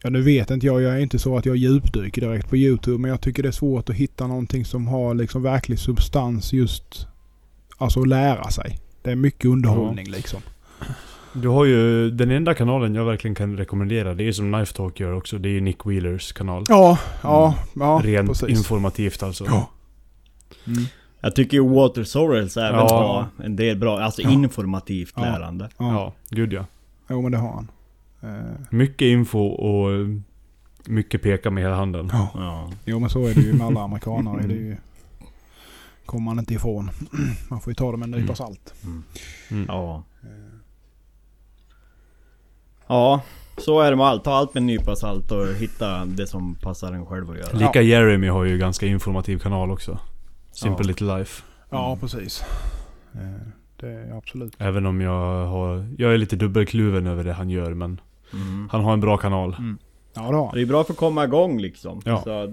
ja nu vet inte jag, jag är inte så att jag djupdyker direkt på YouTube. Men jag tycker det är svårt att hitta någonting som har liksom verklig substans just, alltså att lära sig. Det är mycket underhållning liksom. Du har ju den enda kanalen jag verkligen kan rekommendera. Det är som Knife Talk gör också. Det är ju Nick Wheelers kanal. Ja, ja, ja Rent precis. informativt alltså. Ja. Mm. Jag tycker ju Water Sorrels även Ja. har en del bra, alltså Ja. informativt Ja. lärande. Ja. Ja, gud ja. Jo men det har han. Eh, Mycket info och eh, mycket peka med hela handen. ja. Ja. Jo men så är det ju med alla amerikanare. Det är ju, kommer man inte ifrån. Man får ju ta det med en nypa salt. Mm. Ja. Ja, så är det med allt. Ta allt med en nypa salt och hitta det som passar en själv att göra. Lika Jeremy har ju ganska informativ kanal också. Simple Ja. Little Life. Ja Mm. precis. Eh, Det är absolut. Även om jag har... Jag är lite dubbelkluven över det han gör men... Mm. Han har en bra kanal. Ja det har. Det är bra för att komma igång liksom. Ja. Så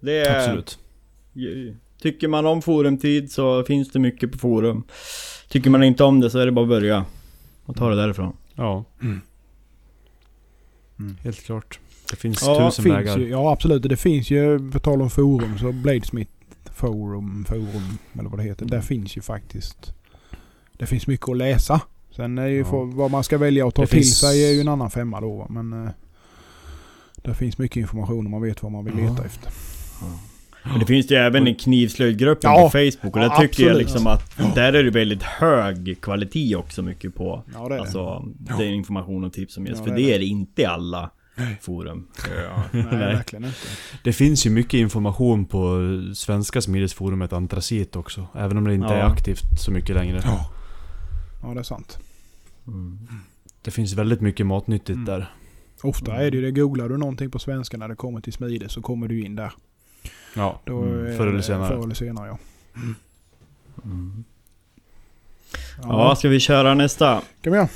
det är, Absolut. Tycker man om forumtid så finns det mycket på forum. Tycker man inte om det så är det bara att börja. Och ta det därifrån. Ja. Mm. Mm. Helt klart. Det finns Ja, tusen finns vägar. ju, ja absolut. Det finns ju, på tal om forum, så Bladesmith forum, forum eller vad det heter. Där finns ju faktiskt. Det finns mycket att läsa. Sen är ju Ja. för, vad man ska välja att ta Det till finns- sig är ju en annan femma då. Men eh, det finns mycket information om man vet vad man vill Ja. leta efter. Men det finns ju även en knivslöjdgruppen Ja, på Facebook och där ja, tycker jag absolut. liksom att där är det väldigt hög kvalitet också mycket på. Ja det är Alltså Ja. den information och tips som ges. Ja, för det det är det inte alla forum. det. Nej, verkligen inte. Det finns ju mycket information på svenska smidesforumet Antracit också. Även om det inte Ja. är aktivt så mycket längre. Ja. Ja det är sant. Mm. Det finns väldigt mycket matnyttigt Mm. där. Ofta är det ju det. Googlar du någonting på svenska när det kommer till smide så kommer du in där. Ja. Då Mm, förr eller senare. Förr eller senare ja. Mm. Ja, ska vi köra nästa? Kan vi göra?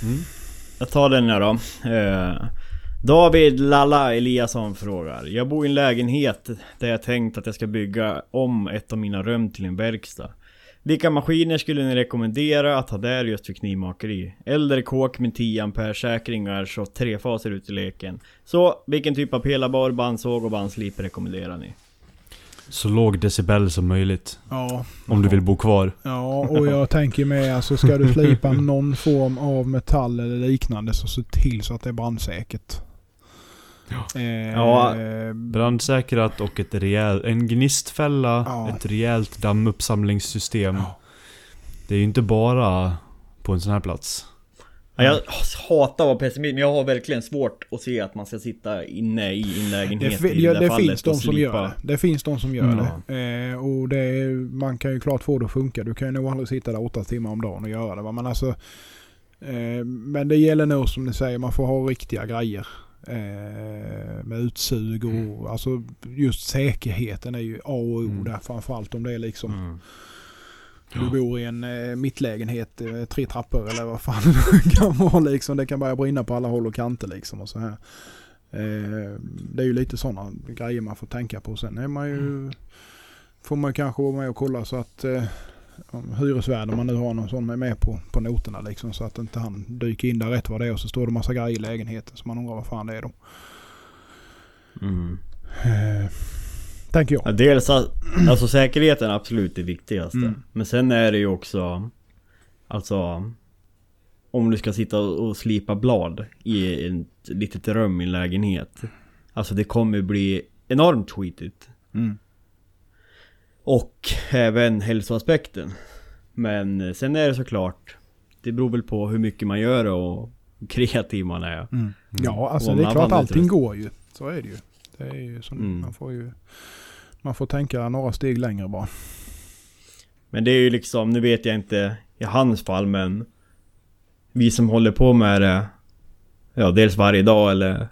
Jag tar den här då. Eh, David Lalla Eliasson frågar. Jag bor i en lägenhet där jag tänkt att jag ska bygga om ett av mina rum till en verkstad. Vilka maskiner skulle ni rekommendera att ha där just för knivmakeri? Äldre kåk med 10 ampere säkringar så trefaser ut i leken. Så vilken typ av pelarbar, bandsåg och bandslip rekommenderar ni? Så låg decibel som möjligt. Ja. Om du vill bo kvar. Ja, och jag tänker med alltså ska du slipa någon form av metall eller liknande så se till så att det är brandsäkert. Eh, Ja. Brandsäkrat och ett rejält... En gnistfälla, Ja. ett rejält dammuppsamlingssystem. Ja. Det är ju inte bara på en sån här plats. Ja, jag hatar att vara pessimist, men jag har verkligen svårt att se att man ska sitta inne i en lägenhet Det, i ja, det finns de som gör det. Det finns de som gör Mm. det. Eh, och det är, man kan ju klart få det att funka. Du kan ju nog aldrig sitta där åtta timmar om dagen och göra det. Men alltså... Eh, men det gäller nog som ni säger, man får ha riktiga grejer. Eh, med utsug och alltså just säkerheten är ju A och O Mm. där framförallt om det är liksom Mm. Du bor i en eh, mittlägenhet, eh, tre trappor eller vad fan det kan vara liksom. Det kan börja brinna på alla håll och kanter liksom och så här. Eh, det är ju lite sådana grejer man får tänka på. Sen är man ju, får man kanske vara med och kolla så att eh, om hyresvärden, om man nu har någon sån, är med på, på noterna liksom. Så att inte han dyker in där rätt vad det är och så står det massa grejer i lägenheten. Så man undrar vad fan det är då. Mm. Eh, tänker jag. Ja, dels att- alltså säkerheten är absolut det viktigaste. Mm. Men sen är det ju också Alltså Om du ska sitta och slipa blad i ett litet rum i en lägenhet Alltså det kommer bli enormt skitigt. Mm. Och även hälsoaspekten. Men sen är det såklart Det beror väl på hur mycket man gör och hur kreativ man är. Mm. Ja, alltså det är klart allting går ju. Så är det ju. Det är ju som, Mm. man får ju... Man får tänka några steg längre bara. Men det är ju liksom, nu vet jag inte i hans fall men Vi som håller på med det Ja, dels varje dag eller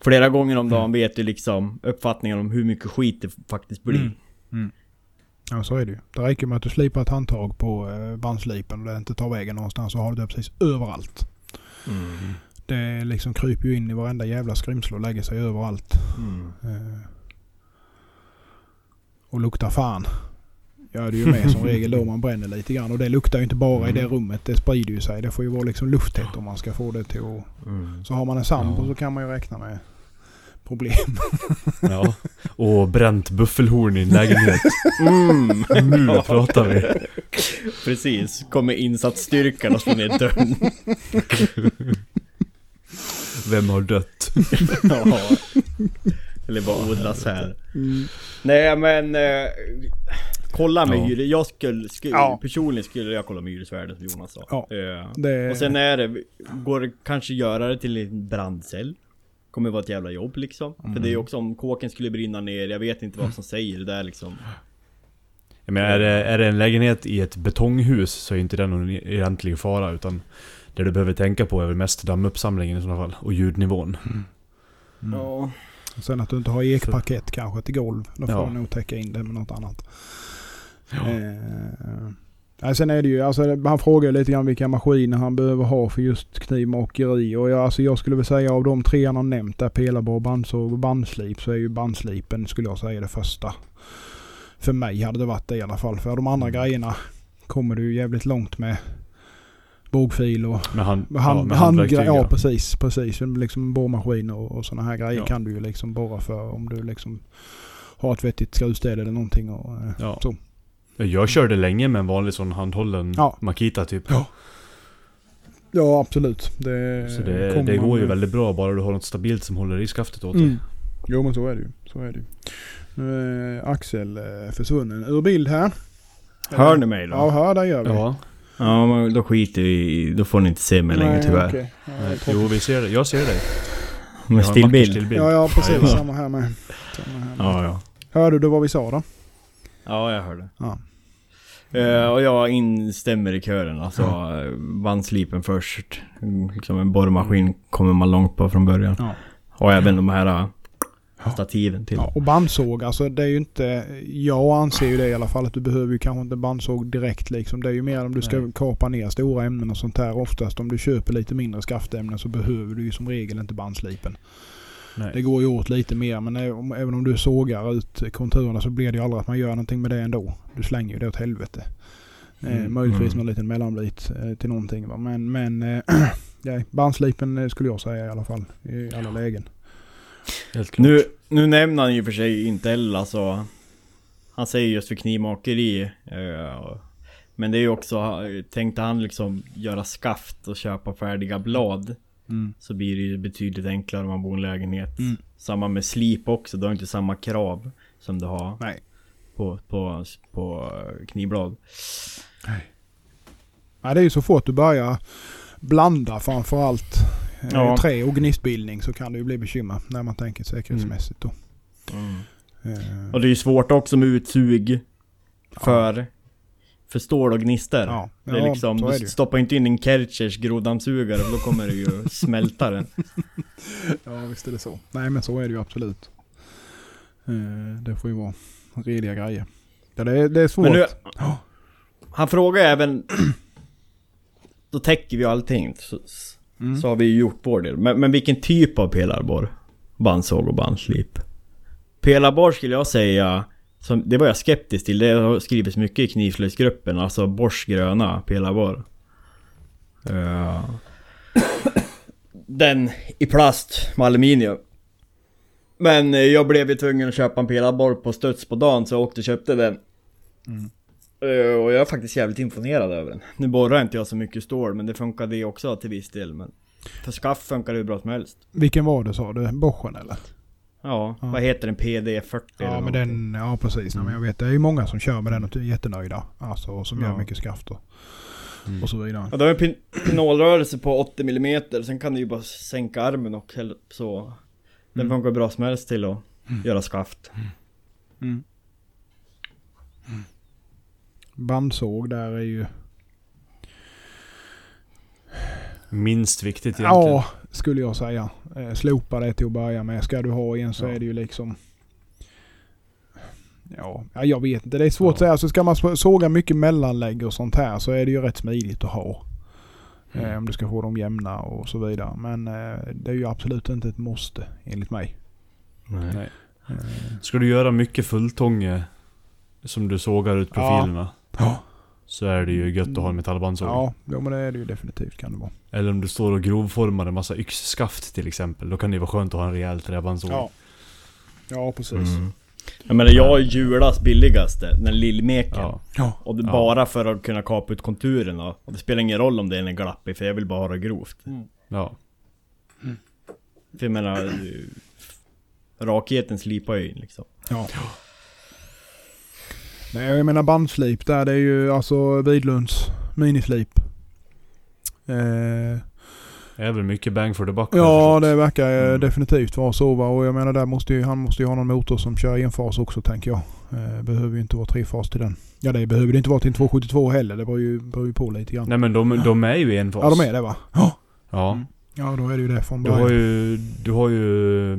Flera gånger om dagen vet ju liksom uppfattningen om hur mycket skit det faktiskt blir. Mm. Ja, så är det ju. Det räcker med att du slipar ett handtag på eh, bandslipen och det inte tar vägen någonstans så har du det precis överallt. Mm. Det liksom kryper ju in i varenda jävla skrymsle och lägger sig överallt. Mm. Eh, och luktar fan. Gör det ju med som regel då man bränner lite grann. Och det luktar ju inte bara i det rummet. Det sprider ju sig. Det får ju vara liksom lufttätt om man ska få det till att... Mm. Så har man en sambo Ja. så kan man ju räkna med problem. Ja. Och bränt buffelhorn i en lägenhet. Mm. Nu pratar vi. Precis, kommer insatsstyrkan och slår ner dörren. Vem har dött? ja. Eller bara odlas här. Nej men... Eh, kolla med Ja. hyre. Jag skulle, skulle Ja. personligen skulle jag kolla med hyresvärden som Jonas sa. Ja. Eh, Det, och sen är det, går det kanske göra det till en brandcell? Kommer vara ett jävla jobb liksom. För det är ju också om kåken skulle brinna ner, jag vet inte vad som säger det där liksom. Jag menar, är, det, är det en lägenhet i ett betonghus så är inte det någon egentlig fara utan det du behöver tänka på är väl mest dammuppsamlingen i sådana fall och ljudnivån. mm. Ja. Och Sen att du inte har ekparkett kanske till golv. Då får Ja. du nog täcka in det med något annat. Eh, nej, sen är det ju, alltså, han frågar lite grann vilka maskiner han behöver ha för just knivmakeri. Och jag, alltså, jag skulle väl säga av de tre han har nämnt där, pelarbar, bandsåg och bandslip, så är ju bandslipen skulle jag säga det första. För mig hade det varit det i alla fall. För de andra grejerna kommer du jävligt långt med bågfil och Med, hand, hand, ja, hand, ja. precis, precis. Liksom borrmaskin och, och sådana här grejer Ja. kan du ju liksom borra för om du liksom har ett vettigt skruvstäd eller någonting. Och, eh, Ja. Så. Jag körde länge med en vanlig sån handhållen Ja. Makita typ. Ja. ja, absolut. Det, Så det, det man går ju med. väldigt bra bara du har något stabilt som håller i skaftet åt dig. Mm. Jo men så är det ju. Så är det ju. Nu är Axel eh, försvunnen ur bild här. Hör ni mig då? Ja, hör det gör vi. Ja. Ja, men då skiter vi i, då får ni inte se mig längre Nej, tyvärr. okej. Ja. Jo, vi ser det. Jag ser dig. Med stillbild. stillbild. ja, ja precis. Samma här med. Samma här med. Ja, ja. Hörde du vad vi sa då? Ja, jag hörde. Ja. Eh, och jag instämmer i kören. Alltså, bandslipen först. Liksom en borrmaskin kommer man långt på från början. Ja. Och även de här eh, stativen till. Ja, och bandsåg, alltså det är ju inte... Jag anser ju det i alla fall att du behöver ju kanske inte bandsåg direkt liksom. Det är ju mer om du ska Nej. kapa ner stora ämnen och sånt där. Oftast om du köper lite mindre skaftämnen så behöver du ju som regel inte bandslipen. Det Nej. går ju åt lite mer men även om du sågar ut konturerna så blir det ju aldrig att man gör någonting med det ändå. Du slänger ju det åt helvete. Eh, Mm, möjligtvis mm. någon liten mellanbit eh, till någonting va. Men, men eh, ja, bandslipen eh, skulle jag säga i alla fall. I alla lägen. Helt klart. Nu, nu nämner han ju för sig inte heller alltså. Han säger just för knivmakeri. eh, men det är ju också, eh, tänkte han liksom göra skaft och köpa färdiga blad. Mm. Så blir det ju betydligt enklare om man bor i en lägenhet. Mm. Samma med slip också, du har inte samma krav som du har Nej. på, på, på knivblad. Ja, det är ju så fort du börjar blanda framförallt eh, Ja. trä och gnistbildning så kan det ju bli bekymmer när man tänker säkerhetsmässigt då. Eh, Och det är ju svårt också med utsug för, för stål och gnister. Ja, Det är ja, liksom, så är det du stoppar inte in en Kerchers groddammsugare för då kommer det ju smälta den. Ja, visst är det så. Nej, men så är det ju absolut. Eh, det får ju vara rediga grejer. Ja, det, är, det är svårt. Men nu. Han frågar även... Då täcker vi allting. Så, så har vi ju gjort vår del. Men, men vilken typ av pelarborr? Bandsåg och bandslip. Pelarborr skulle jag säga... Som, det var jag skeptisk till. Det har skrivits mycket i knivslöjdsgruppen. Alltså Bors gröna pelarborr. Ja. Den i plast med aluminium. Men eh, jag blev ju tvungen att köpa en pelarborr på studs på dagen så jag åkte och köpte den. Eh, Och jag är faktiskt jävligt imponerad över den. Nu borrar inte jag så mycket stål men det funkar det också till viss del. Men för skaff funkar det hur bra som helst. Vilken var det sa du? Boschen eller? Ja, Ja. vad heter den? PD40 Ja eller men den, ja precis. Nej, men jag vet det är ju många som kör med den och är jättenöjda. Alltså och som Ja. gör mycket skaft och, Mm. och så vidare. Ja, det har en pin- pinolrörelse på 80 mm, sen kan du ju bara sänka armen och så. Den Mm. funkar bra som helst till att göra skaft. Mm. Bandsåg där är ju... Minst viktigt egentligen. Ja, skulle jag säga. Eh, slopa det till att börja med. Ska du ha en så Ja. är det ju liksom... Ja, ja, jag vet inte. Det är svårt Ja. att säga. Så ska man så- såga mycket mellanlägg och sånt här så är det ju rätt smidigt att ha. Mm. Eh, om du ska få dem jämna och så vidare. Men eh, det är ju absolut inte ett måste enligt mig. Nej. Eh, Ska du göra mycket fulltånge som du sågar ut profilerna. ja, Så är det ju gött att ha en metallbandsåg. ja, jo, men det är det ju definitivt kan det vara. Eller om du står och grovformar en massa yxskaft till exempel. Då kan det vara skönt att ha en rejäl träbandsåg. Ja, ja precis. Mm. Jag menar jag är Julas billigaste, den lillmeken. Ja. Ja. Och det Ja. bara för att kunna kapa ut konturerna. Och det spelar ingen roll om det är en glappig för jag vill bara ha det grovt. ja. För jag menar... eh, Rakheten slipar ju in liksom. Ja. Nej, jag menar bandslip där. Det är ju alltså Vidlunds minislip. Eh, Det är väl mycket bang for the buck. ja, det verkar eh, Mm. definitivt vara så va. Och jag menar där måste ju, han måste ju ha någon motor som kör enfas också tänker jag. Eh, behöver ju inte vara trefas till den. Ja det behöver det inte vara till en 272 heller. Det beror ju, beror ju på lite grann. Nej men de, de är ju en fas. Ja de är det va? Ja. Ja. Mm. Ja då är det ju det från Du början. har ju... Du har ju...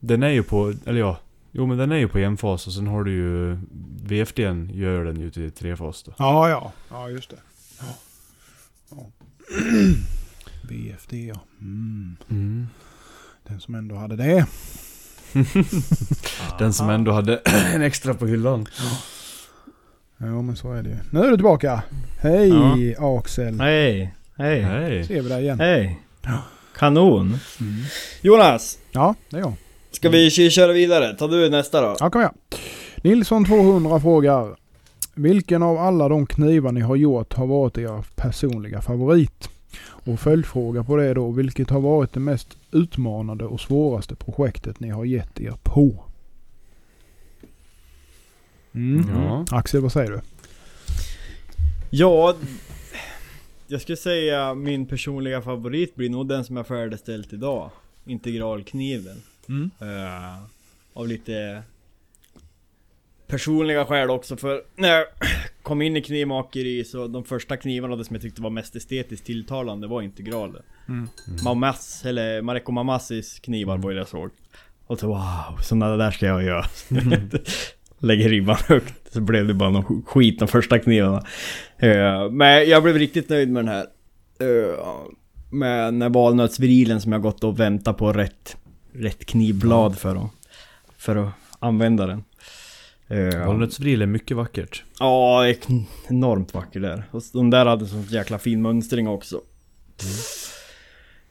Den är ju på... Eller ja. Jo men den är ju på enfas och sen har du ju... VFDn gör den ju till trefas då. Ja ja. Ja just det. Ja. ja. BFD ja. Mm. Mm. Den som ändå hade det. Den som ändå hade en extra på hyllan. Ja men så är det ju. Nu är du tillbaka. Hej Axel. Hej! Hej! Nej. Ser vi dig igen. Hej! Ja. Kanon! Mm. Jonas! Ja, det är jag. Ska vi köra vidare? Ta du nästa då? Ja, kom igen. Nilsson 200 frågar. Vilken av alla de knivar ni har gjort har varit er personliga favorit? Och följdfråga på det då. Vilket har varit det mest utmanande och svåraste projektet ni har gett er på? Mm. Ja. Axel, vad säger du? Ja... Jag skulle säga min personliga favorit blir nog den som jag färdigställt idag. Integralkniven. Mm. Eh, av lite personliga skäl också för när jag kom in i knivmakeri så de första knivarna som jag tyckte var mest estetiskt tilltalande var integraler. Mm. Mamas, eller Mareko Mamassis knivar var ju det jag såg. Och så wow, sådana där ska jag göra. Lägger ribban högt. Så blev det bara någon skit de första knivarna. Eh, men jag blev riktigt nöjd med den här. Uh, med den här valnötsvrilen som jag gått och väntat på rätt, rätt knivblad för att, för att använda den. Eh, Valnötsvril är mycket vackert. Ja, enormt vacker där. Och de där hade sån jäkla fin mönstring också.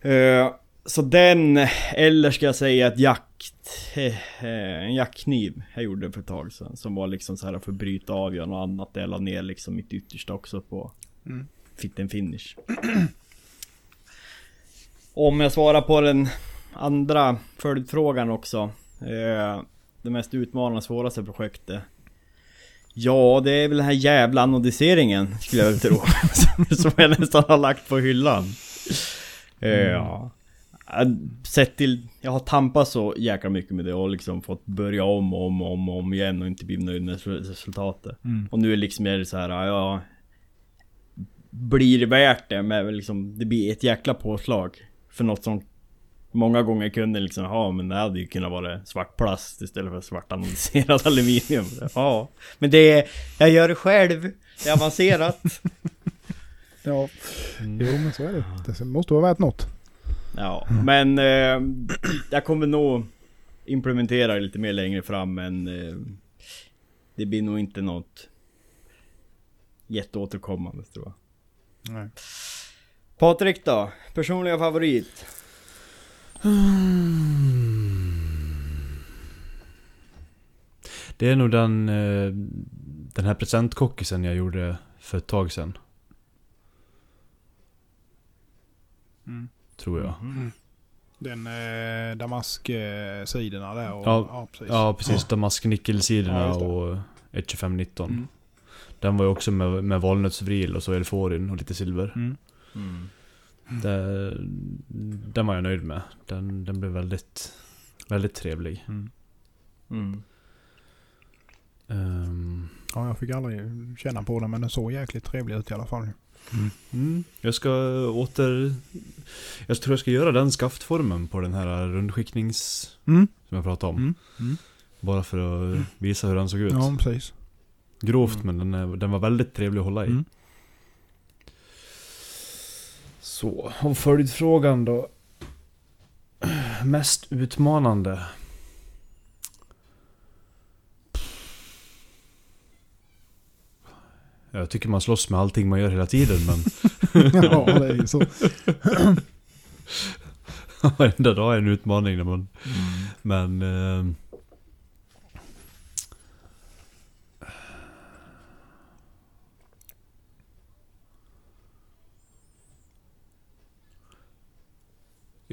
Eh, så den, eller ska jag säga ett jakt... eh, en jaktkniv jag gjorde för ett tag sedan. Som var liksom så här för att bryta av göra något annat. Jag la ner liksom mitt yttersta också på... Mm. Fick den finish. Om jag svarar på den andra följdfrågan också. Eh, det mest utmanande och svåraste projektet. Ja, det är väl den här jävla anodiseringen skulle jag väl tro. som, jag nästan har lagt på hyllan. Eh, Ja. Jag- Sett till, jag har tampat så jäkla mycket med det och liksom fått börja om och om och om, om igen och inte blivit nöjd med resultatet. Mm. Och nu är liksom är det så här, ja... Blir det värt det? Men liksom, det blir ett jäkla påslag. För något som många gånger kunde liksom, ja men det hade ju kunnat vara svart plast istället för svart anodiserad aluminium. Ja, men det är, jag gör det själv. Det är avancerat. Ja, Mm. jo men så är det. Det måste vara värt något. Ja, men eh, jag kommer nog implementera det lite mer längre fram men eh, det blir nog inte något jätteåterkommande tror jag. Nej. Patrik då? Personliga favorit? Det är nog den, eh, den här presentkockisen jag gjorde för ett tag sedan. Mm. Tror jag. Den eh, damasksidorna där och... Ja, precis. Ja precis, damasknickelsidorna Ja, och 12519. Mm. Den var ju också med, med valnötsvril och så elforin och lite silver. Mm. Mm. Det, den var jag nöjd med. Den, den blev väldigt, väldigt trevlig. Mm. Mm. Ehm, Ja, jag fick aldrig känna på den men den såg jäkligt trevlig ut i alla fall. mm, jag ska åter... Jag tror jag ska göra den skaftformen på den här rundskicknings... Mm. Som jag pratade om. Mm. Mm. Bara för att visa hur den såg ut. Ja, precis. Grovt men den, är, den var väldigt trevlig att hålla i. Mm. Så, och följdfrågan då. Mest utmanande? Jag tycker man slåss med allting man gör hela tiden men ja, det är ju så. varenda dag är en utmaning när man... Men... Eh,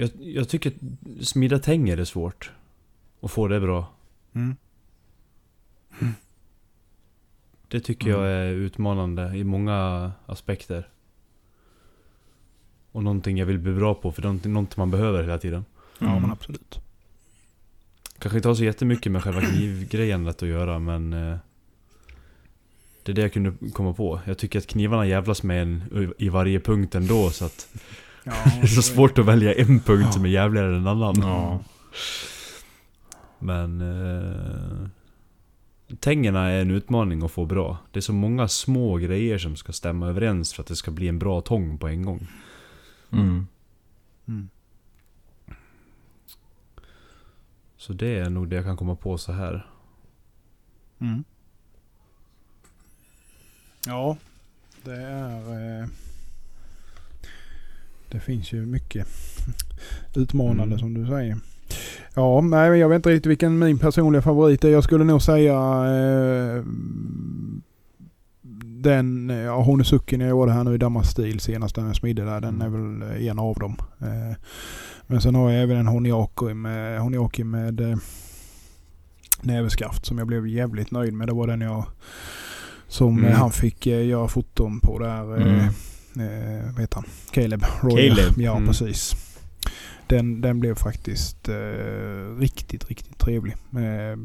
jag, jag tycker att smida tänger är svårt. Och få det bra. Mm. Det tycker jag är utmanande i många aspekter. Och någonting jag vill bli bra på, för någonting, någonting man behöver hela tiden. Ja, Mm. men absolut. Kanske inte har så jättemycket med själva knivgrejandet att göra, men... Eh, det är det jag kunde komma på. Jag tycker att knivarna jävlas med en i varje punkt ändå, så att Ja, det är så svårt att välja en punkt Ja. som är jävligare än en annan. Ja. Men... Eh, tängerna är en utmaning att få bra. Det är så många små grejer som ska stämma överens för att det ska bli en bra tång på en gång. Mm. Mm. Så det är nog det jag kan komma på så här. Mm. Ja, det är... Eh, det finns ju mycket utmanande Mm. som du säger. Ja, nej, men jag vet inte riktigt vilken min personliga favorit är. Jag skulle nog säga eh, den ja, Honesuken jag gjorde här nu i Damastil senast den jag smidde där. Den är väl eh, en av dem. Eh, men sen har jag även en Honiaki med, Honiaki med eh, näverskaft som jag blev jävligt nöjd med. Det var den jag som Mm. han fick eh, göra foton på där. Eh, Mm. Eh, vad heter han? Caleb. Royer. Caleb. Ja, Mm. precis. Den, den blev faktiskt eh, riktigt, riktigt trevlig. Eh,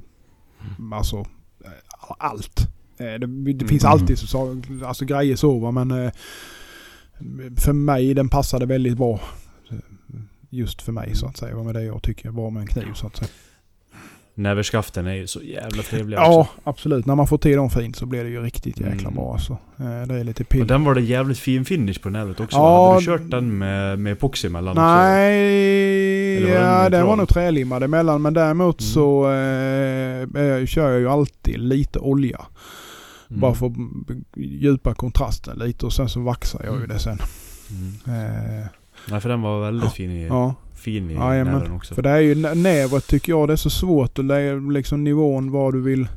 alltså eh, allt. Eh, det det finns Mm. alltid så, så, alltså, grejer så va, men eh, för mig den passade väldigt bra. Just för mig så att säga. Vad med det jag tycker var med en kniv så att säga. Näverskaften är ju så jävla trevliga Ja, också. absolut. När man får till dem fint så blir det ju riktigt jäkla Mm. bra alltså. Eh, Det är lite Och pill. den var det jävligt fin finish på nävet också. Ja, Hade du kört den med, med epoxy emellan också? Nej, den ja, den neutral? var nog trälimmad emellan. Men däremot Mm. så eh, kör jag ju alltid lite olja. Mm. Bara för att djupa kontrasten lite och sen så vaxar jag ju det sen. Mm. Eh, Nej för den var väldigt fin i, ja, fin i Jajamän. näven också. för det är ju nä- nävet tycker jag det är så svårt att lägga liksom nivån var du vill,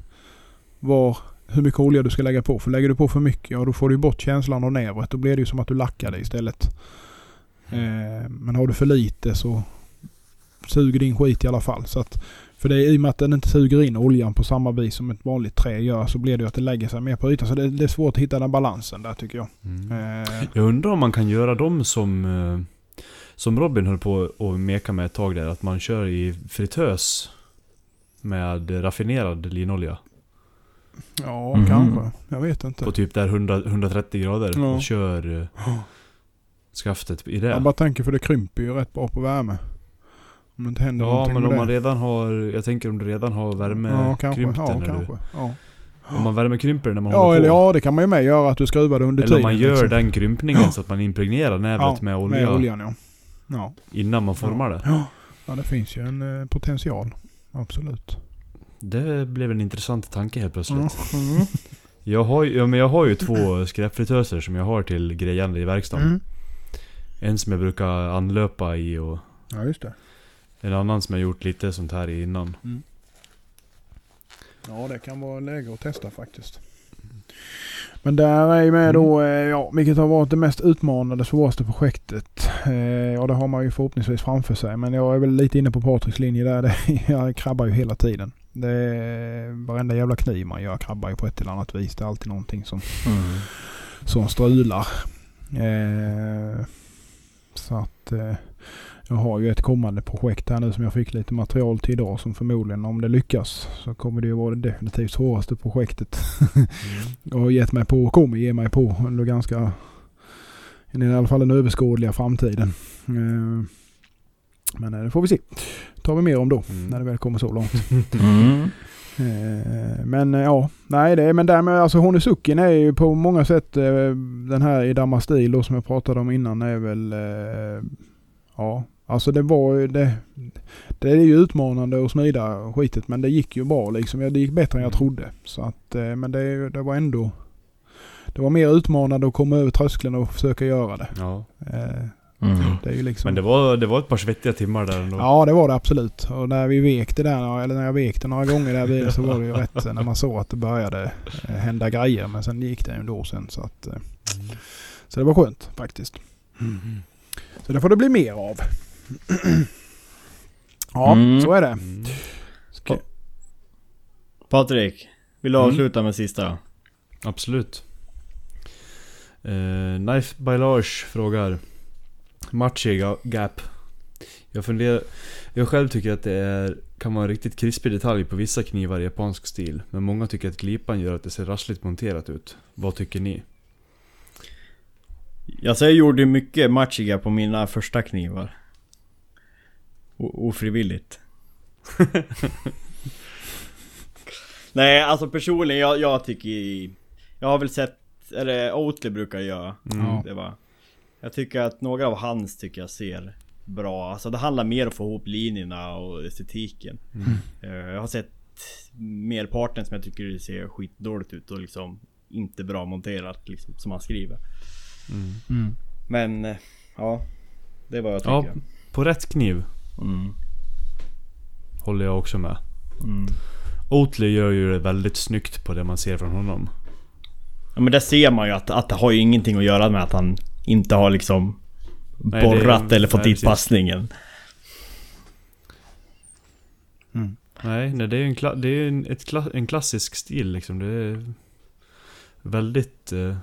var, hur mycket olja du ska lägga på. För lägger du på för mycket, ja då får du bort känslan av nävet. Då blir det ju som att du lackar det istället. Eh, men har du för lite så suger din skit i alla fall. Så att, för det är i och med att den inte suger in oljan på samma vis som ett vanligt trä gör så blir det ju att det lägger sig mer på ytan. Så det, det är svårt att hitta den balansen där tycker jag. Mm. Eh, Jag undrar om man kan göra dem som eh, Som Robin höll på att meka med ett tag där, att man kör i fritös Med raffinerad linolja ja, Mhm. kanske. Jag vet inte. På typ där 100, 130 grader Ja. och kör eh, skaftet i det Jag bara tänker för det krymper ju rätt bra på värme. Om det inte händer Ja någonting men med om man det. redan har, jag tänker om du redan har Ja, kanske. värmekrympt Ja, den när du kanske. Ja. Om man värmekrymper när man Ja, håller eller på. ja, det kan man ju med göra att du skruvar det under eller tiden. man gör liksom. den krympningen så att man impregnerar nävet ja, med olja Med oljan ja. Ja, innan man formar det. ja. ja det finns ju en eh, potential. Absolut. Det blev en intressant tanke helt plötsligt. Mm. Jag, har, ja, men jag har ju två skräpfritöser som jag har till grejande i verkstaden. Mm. En som jag brukar anlöpa i och Ja, just det. en annan som jag gjort lite sånt här i innan. Ja, det kan vara läge att testa faktiskt. Men där är ju med då, eh, ja, vilket har varit det mest utmanande, svåraste projektet. Eh, ja, det har man ju förhoppningsvis framför sig. Men jag är väl lite inne på Patriks linje där. Det, jag krabbar ju hela tiden. Det är, varenda jävla kniv man gör krabbar ju på ett eller annat vis. Det är alltid någonting som, Mm. som strular. Eh, så att eh, jag har ju ett kommande projekt här nu som jag fick lite material till idag som förmodligen om det lyckas så kommer det ju vara det definitivt svåraste projektet jag har gett mig på och kommer ge mig på under ganska i alla fall den överskådliga framtiden. Eh, men eh, det får vi se. tar vi mer om då Mm. när det väl kommer så långt. Mm. Men ja, nej det men därmed alltså Honesukin är ju på många sätt den här i Damastil då som jag pratade om innan är väl ja, alltså det var ju det det är ju utmanande att smida skitet men det gick ju bra liksom. Det gick bättre än jag trodde. Så att, eh, men det, det var ändå det var mer utmanande att komma över tröskeln och försöka göra det. Ja. Eh, Mm. Det är ju liksom... Men det var, det var ett par svettiga timmar där ändå. Ja det var det absolut. Och när vi vek det där, eller när jag vek det några gånger där vid så var det ju rätt när man såg att det började eh, hända grejer. Men sen gick det ju ändå sen så att... eh, Så det var skönt faktiskt. Så det får det bli mer av. Ja, Mm. så är det. Mm. Ska- Patrik, vill du Mm. avsluta med sista? Absolut. Eh, Knife by Lars frågar Matchy ga- Gap. Jag funderar... Jag själv tycker att det är, kan vara en riktigt krispig detalj på vissa knivar i japansk stil. Men många tycker att glipan gör att det ser rassligt monterat ut. Vad tycker ni? Alltså jag gjorde mycket matchiga på mina första knivar. Ofrivilligt. Nej, alltså personligen, jag, jag tycker... i- Jag har väl sett, eller Oatly brukar göra. Mm. Det var. Jag tycker att några av hans tycker jag ser bra. Alltså det handlar mer om att få ihop linjerna och estetiken. Eh, Jag har sett merparten som jag tycker ser skitdåligt ut och liksom inte bra monterat liksom, som han skriver. Mm. Men eh, ja, det är vad jag Ja, tycker. på rätt kniv Mm. håller jag också med. Mm. Oatly gör ju det väldigt snyggt på det man ser från honom. Ja men där ser man ju att, att det har ju ingenting att göra med att han inte har liksom Nej, det borrat eller fått nej, dit precis. passningen. Nej, nej det är ju en, kla- det är en, ett kla- en klassisk stil liksom. Det är väldigt eh,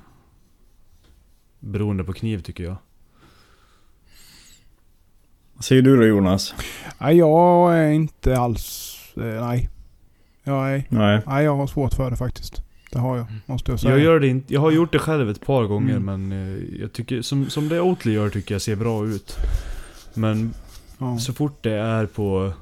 beroende på kniv tycker jag. Vad säger du då Jonas? Nej, jag är inte alls... Eh, nej. Jag, är, Nej. nej, jag har svårt för det faktiskt. Det har jag, måste jag säga. Jag, gör det inte, jag har gjort det själv ett par gånger Mm. men eh, jag tycker, som, som det Oatly gör tycker jag ser bra ut. Men ja. så fort det är på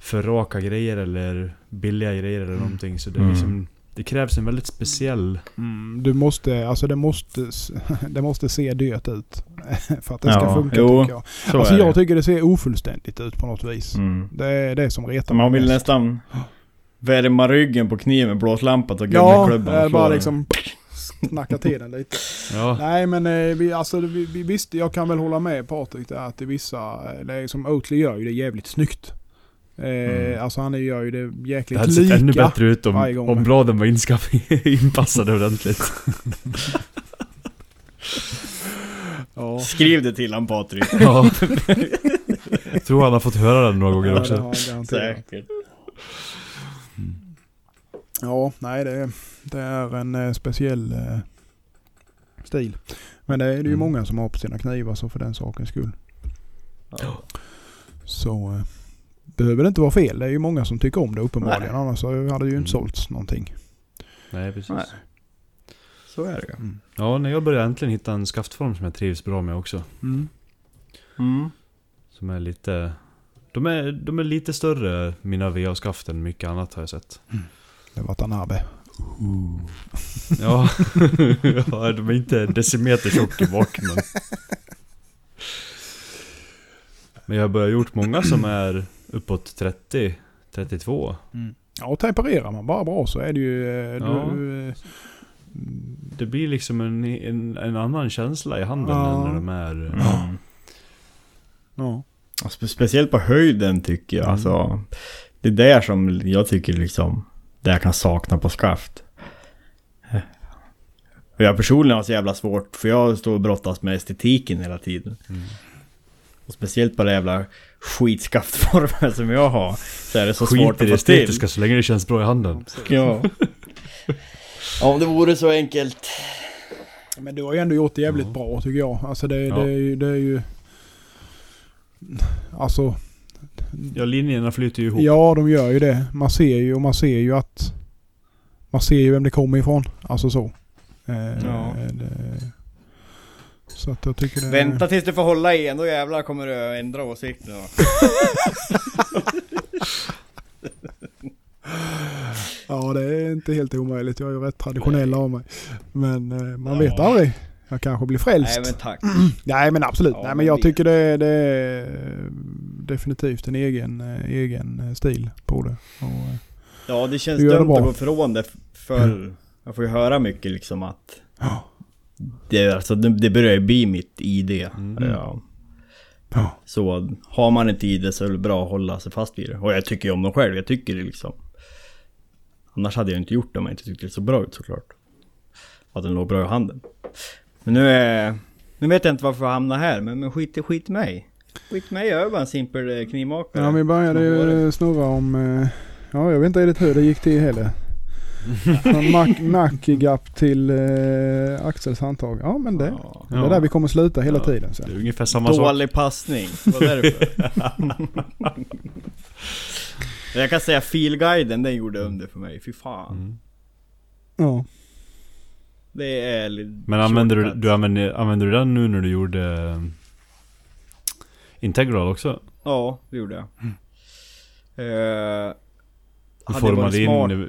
för raka grejer eller billiga grejer eller någonting så det är Mm. liksom Det krävs en väldigt speciell... Mm, du måste, alltså det måste, det måste se dyrt ut. för att det ska Ja, funka jo, tycker jag. Så Alltså är jag det. tycker det ser ofullständigt ut på något vis. Mm. Det är det som retar Man mig vill mest. nästan värma ryggen på kniven med blåslampa och Ja, gummiklubban det är bara liksom knacka till den lite. Ja, Nej men eh, vi, alltså, vi, vi, visst, jag kan väl hålla med Patrik där att i vissa, eh, det är som Oatly gör ju det jävligt snyggt. Eh, Mm. Alltså han gör ju det det jäkligt hade sett ännu lika. bättre ut om, om bladen var inpassade ordentligt. Ja. Skriv det till han Patrik. Ja. Jag tror han har fått höra den några gånger Ja, det också. Säkert. Ja, nej det, det är en eh, speciell eh, stil. Men det är det ju Mm. många som har på sina knivar så för den sakens skull. Ja. Så eh, behöver det inte vara fel. Det är ju många som tycker om det uppenbarligen. Nej. Annars så hade det ju inte Mm. sålts någonting. Nej, precis. Nej. Så är det ju. Mm. Ja, när jag började äntligen hitta en skaftform som jag trivs bra med också. Mm. Mm. Som är lite... De är, de är lite större, mina VA-skaft, än mycket annat har jag sett. Det var Tanabe. Ja, ja de är inte decimeter tjock i bak men... Men jag har börjat gjort många som är uppåt 30, 32. Ja, och tempererar man bara bra så är det ju... eh, Ja. Du, eh, Det blir liksom en, en, en annan känsla i handen Ja. än när de är... Mm. ja. Ja, spe- Speciellt på höjden tycker jag. Mm. Alltså, det är där som jag tycker liksom, det jag kan sakna på skaft. Och jag personligen har så jävla svårt, för jag står och brottas med estetiken hela tiden. Mm. Och speciellt på det jävla skitskaftformen som jag har. Så är det så svårt Skit i att det få till. estetiska så länge det känns bra i handen. Ja. ja, om det vore så enkelt. Men du har ju ändå gjort det jävligt Ja. bra tycker jag. Alltså det, Ja. det, är ju, det är ju... Alltså... Ja, linjerna flyter ju ihop. Ja, de gör ju det. Man ser ju och man ser ju att... Man ser ju vem det kommer ifrån. Alltså så. Eh, Ja. det, så att jag tycker det... Vänta tills du får hålla igen, då jävlar kommer du ändra åsikterna. Ja, det är inte helt omöjligt. Jag är ju rätt traditionell av mig. Men eh, man Ja. vet aldrig. Jag kanske blir frälst. Nej men tack. Nej men absolut. Ja, Nej, men jag det- tycker det, det är definitivt en egen, eh, egen eh, stil på det. Och, Ja det känns det dumt bra. att gå ifrån det för jag får ju höra mycket liksom att ja. Det, alltså, det, det börjar ju bli mitt ID. Mm. Ja. Så har man ett ID så är det bra att hålla sig fast vid det. Och jag tycker ju om dem själv, jag tycker det liksom. Annars hade jag inte gjort det om jag inte tyckte det så bra ut såklart. Att den låg bra i handen. Men nu är... Nu vet jag inte varför jag hamnar här, men, men skit, skit mig. Skit mig, jag är bara en simpel eh, knivmakare. ja, vi började ju snurra om... eh, Ja, jag vet inte riktigt hur det gick till heller. Från Mac, Mac-gap till eh, Axels handtag. Ja, men det, Ja. det är där vi kommer sluta hela Ja. tiden Det sen. är ungefär samma sak. Dålig passning, vad är det för? jag kan säga filguiden, den gjorde under för mig, fy fan. Mm. Ja. Det är Men använder du, du använder, använder du den nu när du gjorde eh, Integral också? Ja, det gjorde jag. Mm. Du hade formade varit smart. in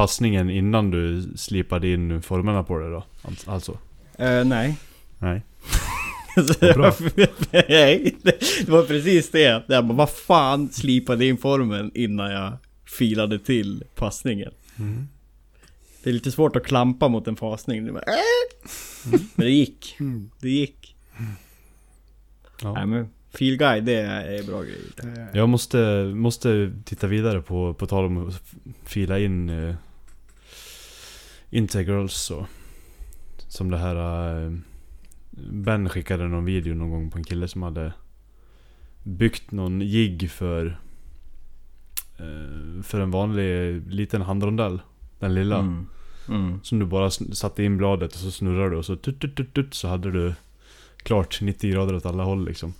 passningen innan du slipade in formerna på det då? Al- Alltså? Eh, nej. Nej. Bra. det var precis det. Jag bara, vad fan slipade in formen innan jag filade till passningen. Mm. Det är lite svårt att klampa mot en fasning. Det bara, äh! Men det gick. Mm. Det gick. Ja. Nej men, feel guide det är bra grejer. Eh, Jag måste, måste titta vidare på, på tal om att fila in eh, Integrals och Som det här eh, Ben skickade någon video någon gång på en kille som hade Byggt någon jigg för eh, För en vanlig liten handrondell Den lilla Mm. Mm. Som du bara satte in bladet och så snurrade du och så tut, tut, tut, tut, så hade du Klart 90 grader åt alla håll liksom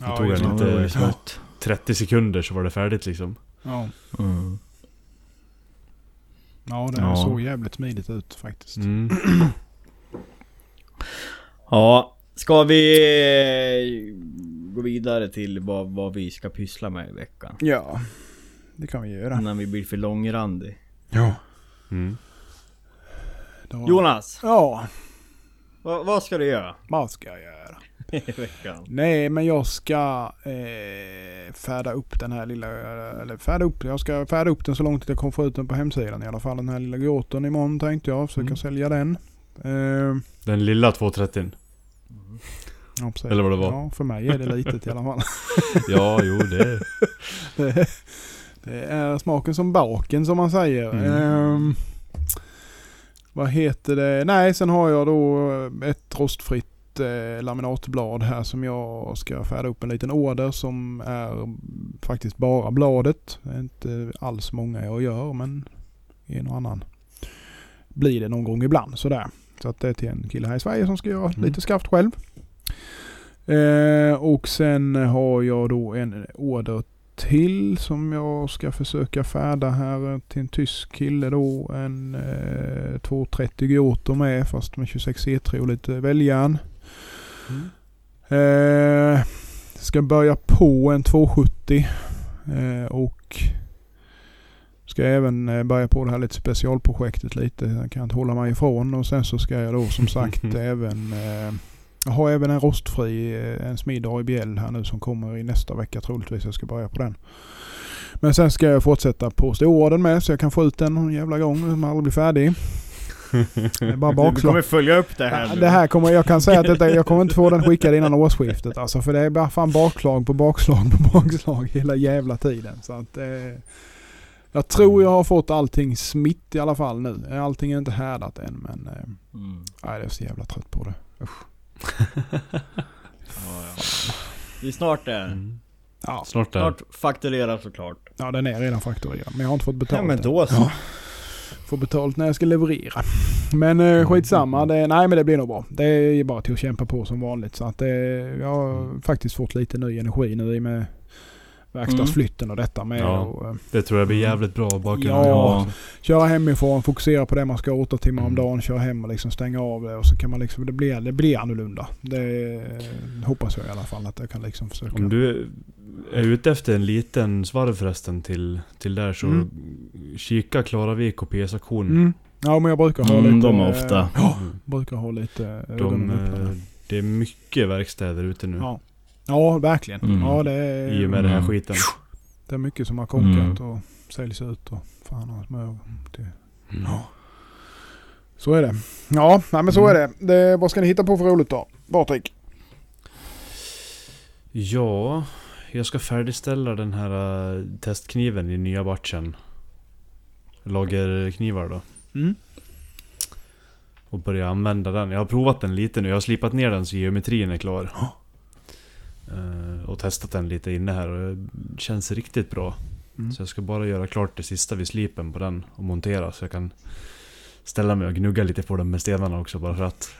Det tog en inte det var smått. 30 sekunder så var det färdigt liksom Ja. Mm. Ja, det Ja. såg jävligt smidigt ut faktiskt. mm. Ja, ska vi eh, gå vidare till vad, vad vi ska pyssla med i veckan? Ja, det kan vi göra. Innan vi blir för långrandig. Ja. Mm. Då, Jonas, Ja, vad, vad ska du göra vad ska jag göra? i veckan? Nej, men jag ska eh, färda upp den här lilla... Eller färda upp, jag ska färda upp den så långt att jag kommer få ut den på hemsidan i alla fall. Den här lilla gråten imorgon tänkte jag försöka Mm. sälja den. Eh, Den lilla 230 ja, precis. Eller vad det var. Ja, för mig är det litet i alla fall. Ja, jo det det, det är smaken som baken som man säger. Mm. Ehm, vad heter det? Nej, sen har jag då ett rostfritt eh, laminatblad här som jag ska färda upp en liten order som är faktiskt bara bladet. Det är inte alls många jag gör men en och annan blir det någon gång ibland sådär. Så att det är till en kille här i Sverige som ska göra Mm. lite skaft själv. Eh, och sen har jag då en order till som jag ska försöka färda här till en tysk kille då. En eh, 230 Gioto med fast med 26 C3 och lite väljärn. Eh, ska börja på en 270 eh, och Ska även eh, börja på det här lite specialprojektet lite. Jag kan inte hålla mig ifrån. Och sen så ska jag då som sagt även... Eh, jag har även en rostfri, eh, en smidd AIBL här nu som kommer i nästa vecka troligtvis. Jag ska börja på den. Men sen ska jag fortsätta på stororden med så jag kan få ut den någon jävla gång. som aldrig blir färdig. Det är bara Du bakslag. kommer följa upp det här Ja, nu. det här kommer, jag kan säga att detta, jag kommer inte få den skickad innan årsskiftet alltså. För det är bara fan bakslag på bakslag på bakslag hela jävla tiden. Så att, eh, jag tror jag har fått allting smitt i alla fall nu. Allting är inte härdat än men eh, Mm. nej, jag är så jävla trött på det. Ja, ja. Vi är snart där. Mm. Ja, Snart där. Snart fakturerat såklart. ja den är redan fakturerad men jag har inte fått Ja betalt men än. då så. Får betalt när jag ska leverera. Men eh, skitsamma. Det, nej men det blir nog bra. Det är bara till att kämpa på som vanligt. Så att det, jag har faktiskt fått lite ny energi nu i och med verkstadsflytten och detta med. Ja. Och, eh, Det tror jag blir jävligt bra att bara kunna Ja. köra hemifrån, fokusera på det man ska åtta timmar om Mm. dagen, köra hem och liksom stänga av det. Och så kan man liksom, det blir, det blir annorlunda. Det eh, hoppas jag i alla fall att jag kan liksom försöka. Om du är ute efter en liten svarv förresten till, till där så Mm. kika Klaravik och PS Auktion. Mm. Ja men jag brukar ha Mm, lite... de är eh, ofta. Ja, Mm. brukar ha lite De, eh, det är mycket verkstäder ute nu. Ja. Ja, verkligen. Mm. Ja, det är, I och med den här Mm. skiten. det är mycket som har konkat Mm. och säljs ut och fan har smör. Det, Mm. Ja. så är det. Ja, nej, men så är det. det. Vad ska ni hitta på för roligt då? Patrik? Ja, jag ska färdigställa den här eh, testkniven i nya batchen. Lagerknivar då. Mm. Och börja använda den. Jag har provat den lite nu. Jag har slipat ner den så geometrin är klar. Eh, och testat den lite inne här och det känns riktigt bra. Mm. Så jag ska bara göra klart det sista vid slipen på den och montera så jag kan ställa mig och gnugga lite på den med stenarna också bara för att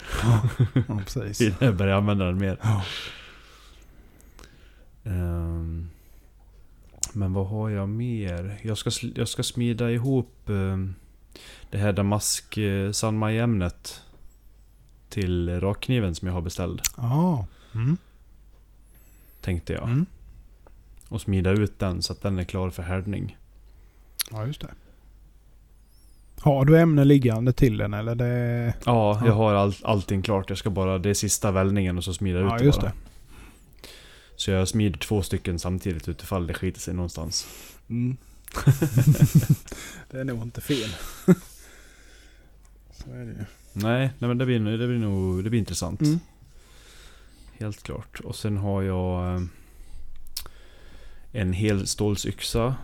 Ja, precis. börja använda den mer. Ja. Ehm, men vad har jag mer? Jag ska, jag ska smida ihop um, det här damask uh, ämnet till rakkniven som jag har beställd. Ja. Mm. Tänkte jag. Mm. Och smida ut den så att den är klar för härdning. ja, just det. Har du ämne liggande till den eller? Det... Ja, Ja. jag har all, allting klart. Jag ska bara, det är sista vällningen och så smida ut Ja, det just bara. det. Så jag smider två stycken samtidigt utifall det skiter sig någonstans. Mm. det är nog inte fel. så är det ju. Nej, nej men det blir, det blir nog det blir intressant. Mm. Helt klart. Och sen har jag eh, en hel stålsyxa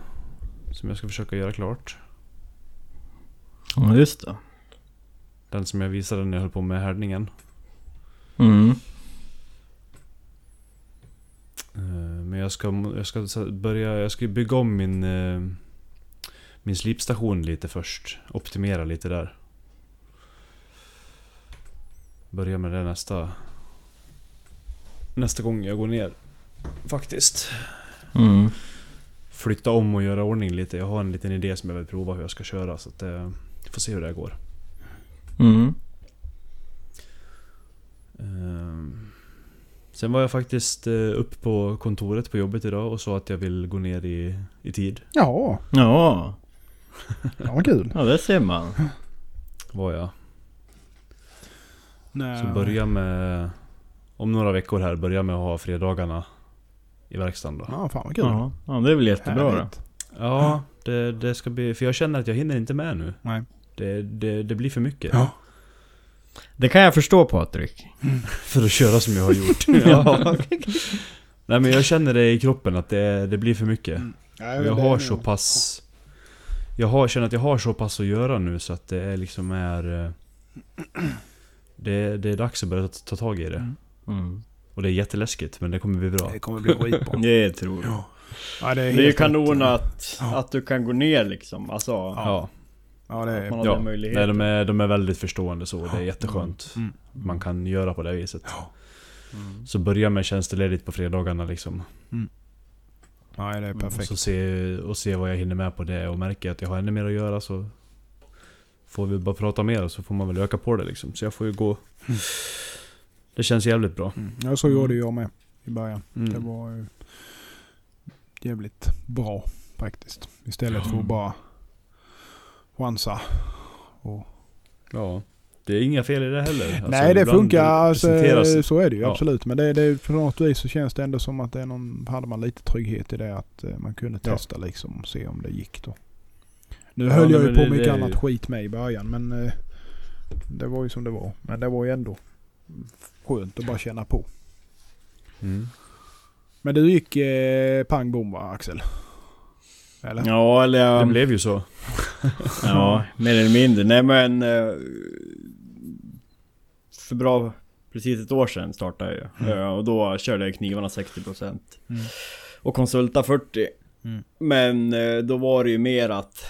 som jag ska försöka göra klart. Ja just det. Den som jag visade när jag höll på med härdningen. Mm. Eh, Men jag ska, jag ska börja, jag ska bygga om min eh, Min slipstation lite först. Optimera lite där. Börja med det nästa Nästa gång jag går ner. Faktiskt. Mm. Flytta om och göra ordning lite. Jag har en liten idé som jag vill prova hur jag ska köra. Så att eh, får se hur det går. Mm. Ehm, Sen var jag faktiskt eh, upp på kontoret på jobbet idag och sa att jag vill gå ner i, i tid. Ja, Ja. ja vad kul. ja, det ser man. Var jag. Nej, Så börja med... Om några veckor här, börja med att ha fredagarna i verkstaden då. Ja, fan vad kul. Ja, ja det är väl jättebra då. Härligt. Ja, det, det ska bli... För jag känner att jag hinner inte med nu. Nej. Det, det, det blir för mycket. Ja. Det kan jag förstå Patrik. För att köra som jag har gjort. Ja. Nej men jag känner det i kroppen att det, det blir för mycket. Ja, Och jag har så pass... Jag har, känner att jag har så pass att göra nu så att det är liksom är... eh, Det, det är dags att börja ta, ta tag i det. Mm. Mm. Och det är jätteläskigt men det kommer bli bra. Det kommer bli skitbra. Det tror jag. Ja, det är, Det är ju kanon att, Ja. att du kan gå ner liksom. Alltså, Ja. Ja, det är... Ja. Nej, de, är, de är väldigt förstående så. Det är jätteskönt. Mm. Man kan göra på det viset. Mm. Så börja med tjänsteledigt på fredagarna liksom. Ja, det är Och perfekt. så se, och se vad jag hinner med på det. Och märker jag att jag har ännu mer att göra så får vi bara prata mer och så får man väl öka på det liksom. Så jag får ju gå... Mm. Det känns jävligt bra. Mm. Ja, så gjorde jag med i början. Mm. Det var ju jävligt bra faktiskt. Istället för att bara chansa. Och, Ja. Det är inga fel i det heller. Alltså, nej det funkar, alltså, så är det ju Ja. absolut. Men det, det, på något vis så känns det ändå som att det är någon, hade man lite trygghet i det att eh, man kunde Ja. testa liksom och se om det gick då. Nu Ja, höll jag ju på det- mycket det- annat skit med i början men eh, det var ju som det var. Men det var ju ändå skönt att bara känna på. Mm. Men du gick eh, pang bom va Axel? Eller? Ja, eller Det jag... blev ju så. Ja, mer eller mindre. Nej men... eh, För bra... Precis ett år sedan startade jag. Mm. Eh, Och då körde jag knivarna 60% Mm. Och konsulta 40 Mm. Men eh, då var det ju mer att...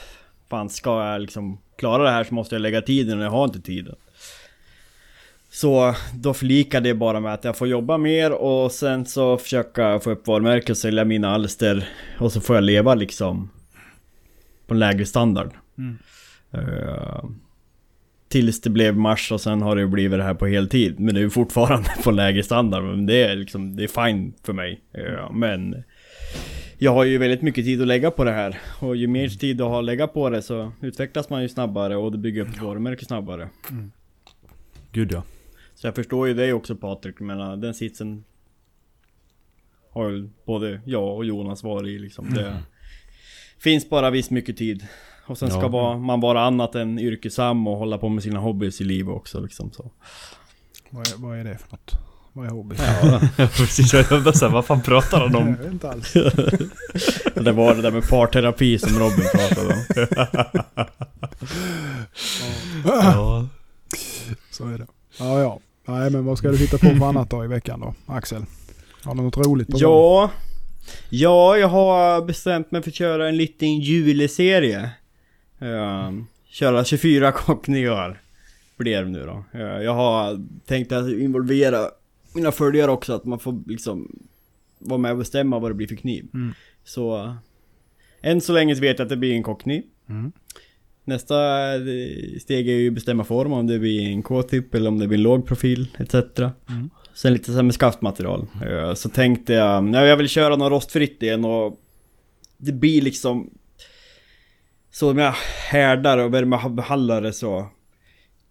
Fan ska jag liksom klara det här så måste jag lägga tiden och jag har inte tiden. Så då förlikade jag bara med att jag får jobba mer och sen så försöka få upp varumärket och sälja mina alster. Och så får jag leva liksom på en lägre standard. Mm. Eh, tills det blev mars och sen har det blivit det här på heltid. Men det är fortfarande på lägre standard. Men det är liksom, det är fine för mig. Eh, men jag har ju väldigt mycket tid att lägga på det här. Och ju mer tid jag har att lägga på det så utvecklas man ju snabbare och det bygger upp varumärke snabbare. Gud ja. Så jag förstår ju dig också Patrik, men äh, den sitsen har ju både jag och Jonas varit i liksom. Det finns bara visst mycket tid. Och sen ska Ja. vara, man vara annat än yrkesam och hålla på med sina hobbys i livet också liksom så. Vad, är, vad är det för något? Vad är hobby? Precis, jag undrar såhär, vad fan pratar han om? Jag vet inte alls. Det var det där med parterapi som Robin pratade om. Ja. Så är det. Ja, ja. Nej, men vad ska du hitta på för annat då i veckan då, Axel? Har du något roligt på? Ja, ja, jag har bestämt mig för att köra en liten juleserie. Uh, köra 24 kockningar. Blir det nu då. Eh, jag har tänkt att involvera mina följare också, att man får liksom vara med och bestämma vad det blir för kniv. Mm. Så än så länge så vet jag att det blir en kockkniv. Mm. Nästa eh, steg är ju att bestämma form, om det blir en K-tip eller om det blir en låg profil etc. Mm. Sen lite så med skaftmaterial. Eh, Så tänkte jag, nej, jag vill köra något rostfritt igen och det blir liksom så om jag härdar och värmebehandlar det så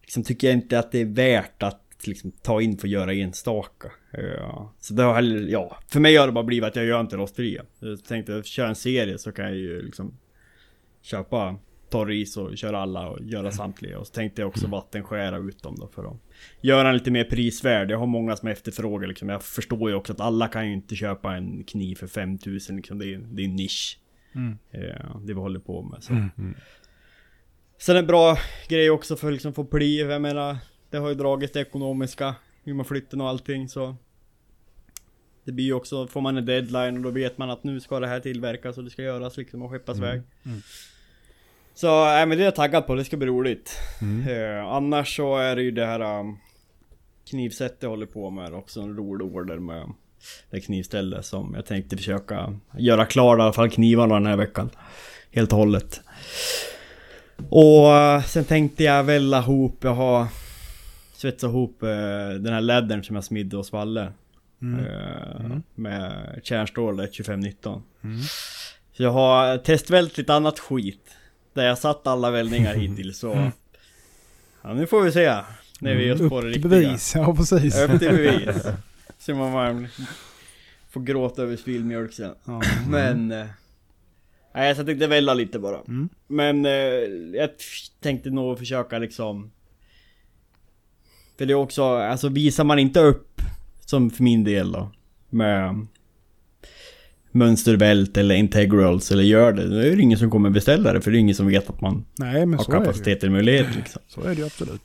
liksom tycker jag inte att det är värt att liksom ta in för att göra enstaka. Ja. Så det har ja, för mig har det bara blivit att jag gör inte rostfria. Jag tänkte köra en serie så kan jag ju liksom köpa torris och köra alla och göra samtliga. Och så tänkte jag också vattenskära ut dem då för att göra den lite mer prisvärd. Jag har många som efterfrågar liksom. Jag förstår ju också att alla kan ju inte köpa en kniv för 5000 liksom. Det är, det är en nisch. Mm. Eh, det vi håller på med. Så. Mm. Sen en bra grej också för att liksom få pli. Jag menar, det har ju dragit det ekonomiska. Hur man flytten och allting så. Det blir ju också, får man en deadline och då vet man att nu ska det här tillverkas och det ska göras liksom och skeppas iväg. Mm. Så, nej men det är jag taggad på, det ska bli roligt. Mm. Eh, annars så är det ju det här um, knivsättet jag håller på med också en rolig order med det knivställe som jag tänkte försöka göra klar i alla fall knivarna den här veckan. Helt och hållet. Och eh, sen tänkte jag välla ihop, jag har svetsat ihop eh, den här läddern som jag smidde hos Valle. Mm. Eh, Mm. Med kärnstål 2519. Mm. Så jag har testvält lite annat skit. Där jag satt alla väldningar hittills så... Ja nu får vi se. När vi oss på det Upp till riktiga. bevis. Ja, precis. Upp till bevis. Så man man får gråta över spilld mjölk sen. Ja. Men... eh, Nej, så jag tänkte välja lite bara. Mm. Men eh, jag tänkte nog försöka liksom... För det är också, alltså visar man inte upp, som för min del då, med mönstervält eller integrals eller gör det, då är det ingen som kommer beställa det för det är ingen som vet att man Nej, har kapacitet eller möjlighet liksom. Så är det ju absolut.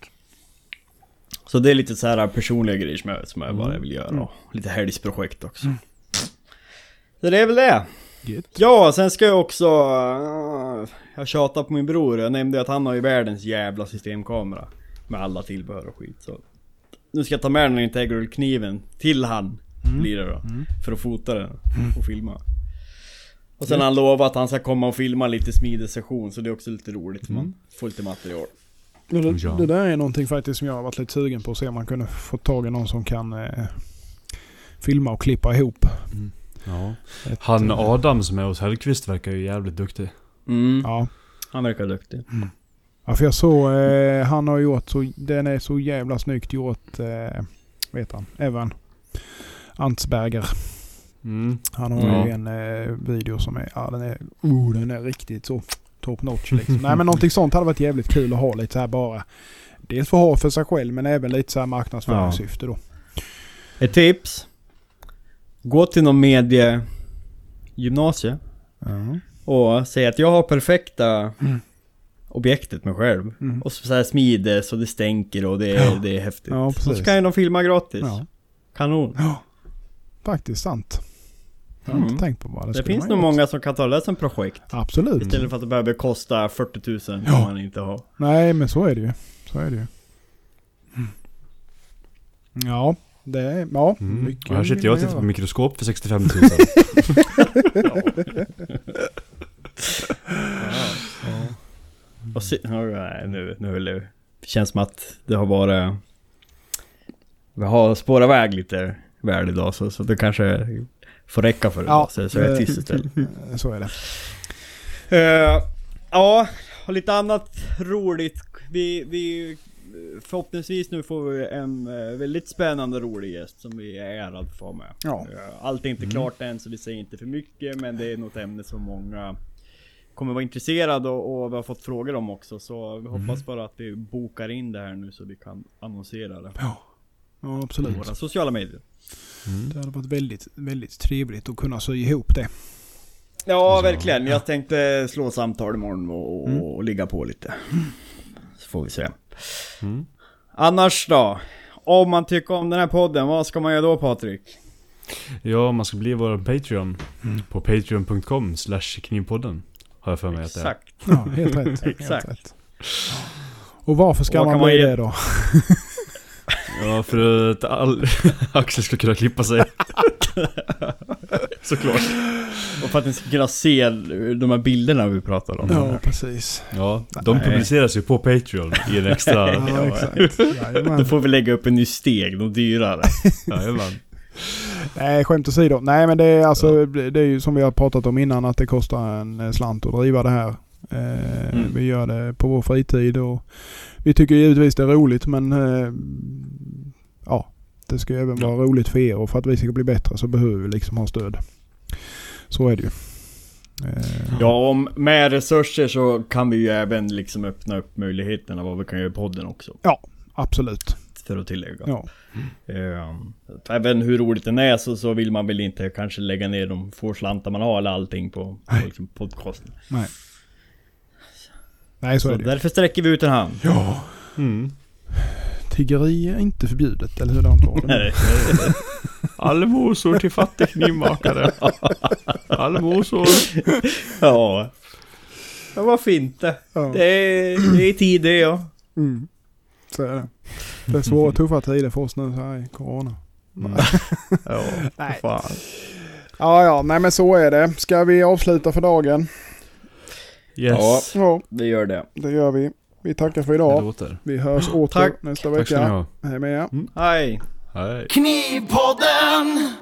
Så det är lite så här personliga grejer som jag, som jag bara Mm. vill göra. Och lite helgsprojekt också. Så det är väl det. Gött. Ja, sen ska jag också... äh, jag tjatar på min bror. Jag nämnde att han har ju världens jävla systemkamera. Med alla tillbehör och skit. Så nu ska jag ta med den Integral-kniven till han. Blir det då. För att fota den och filma. Och sen har han lovat att han ska komma och filma lite smidesession. Så det är också lite roligt. Man får lite material. Det, det där är någonting faktiskt som jag har varit lite sugen på att se om man kunde få tag i någon som kan eh, filma och klippa ihop. ja. Ett, Han eh, Adam som är hos Hellqvist verkar ju jävligt duktig. Mm. Ja, Han verkar duktig. Ja, för jag såg, eh, han har gjort så, den är så jävla snyggt gjort, eh, vet han, Evan Antsberger. Mm. Han har Ja. ju en eh, video som är, ja den är, oh, den är riktigt så top notch liksom. Nej men någonting sånt hade varit jävligt kul att ha lite så här bara. Dels för att ha för sig själv men även lite så här marknadsföringssyfte då. Ett tips. Gå till någon medie gymnasie Ja. och säg att jag har perfekta Mm. objektet mig själv. Mm. Och så, så här smider så det stänker och det är, Ja. det är häftigt. Ja, och så kan ju de filma gratis. Ja. Kanon. ja. Faktiskt sant. Det har jag Mm. inte tänkt på bara. Det, skulle finns nog gjort. många som kan ta det som projekt. Absolut. Istället för att det behöver kosta 40 000 som Ja. man inte har. Nej men så är det ju. Så är det ju. Ja, det är, ja. Mm. mycket Och här sitter jag och tittar på mikroskop för 65 000. Och se, oh, nej, nu, nu är det det känns som att det har varit... Vi har spårat iväg lite väl idag så, så det kanske får räcka för idag. så så är jag tyst istället. Så är det. Eh, ja, och lite annat roligt. Vi, vi förhoppningsvis nu får vi en eh, väldigt spännande rolig gäst som vi är ärade för att få med. Ja. Eh, Allt är inte klart än så vi säger inte för mycket men det är något ämne som många kommer vara intresserade och, och vi har fått frågor om också så vi hoppas bara att vi bokar in det här nu så vi kan annonsera det Ja, ja absolut. våra sociala medier. Det hade varit väldigt, väldigt trevligt att kunna sy ihop det. Ja, verkligen. Jag tänkte slå samtal imorgon och, och, Mm. och ligga på lite. Så får vi se. Mm. Annars då? Om man tycker om den här podden, vad ska man göra då Patrik? Ja, man ska bli vår Patreon. På patreon.com slash knivpodden. Har jag för mig att det är. Exakt. Ja, helt rätt. Exakt. Helt rätt. Och varför ska Och vad man bli det då? Ja, för att all... Axel ska kunna klippa sig. Såklart. Och för att ni ska kunna se de här bilderna vi pratar om. Ja, precis. Ja, de Nej. publiceras ju på Patreon i en extra... Ja, exakt. Då Jajamän. får vi lägga upp en ny steg, de dyrare. Jajamän. Nej, skämt åsido. Nej, men det är alltså, det är ju som vi har pratat om innan att det kostar en slant att driva det här. Eh, Mm. Vi gör det på vår fritid och vi tycker givetvis det är roligt men eh, ja, det ska ju även vara roligt för er och för att vi ska bli bättre så behöver vi liksom ha stöd. Så är det ju. Eh, Ja, om med resurser så kan vi ju även liksom öppna upp möjligheterna vad vi kan göra i podden också. Absolut. För att tillägga. Ja. Ehm, även hur roligt den är så, så vill man väl inte kanske lägga ner de få slantar man har eller allting på, på liksom podcasten. Nej. Nej, så, Så är det därför sträcker vi ut en hand. Ja, Mm. tiggeri är inte förbjudet, eller hur var det? Nej. Allmosor till fattig knivmakare. Allmosor. ja. Ja, varför inte? Ja. Det är, det är tid det ja. Mm. Så är det. Det är svåra tuffa tider för oss nu så här i Corona. Mm. Ja, Nej. fan. Ja, ja, nej men så är det. Ska vi avsluta för dagen? Yes. Ja, Det gör det. det gör vi. Vi tackar för idag. Vi hörs åter Tack. nästa Tack ska ni vecka. ha. Hej med er. Hej. Hej. Knivpodden!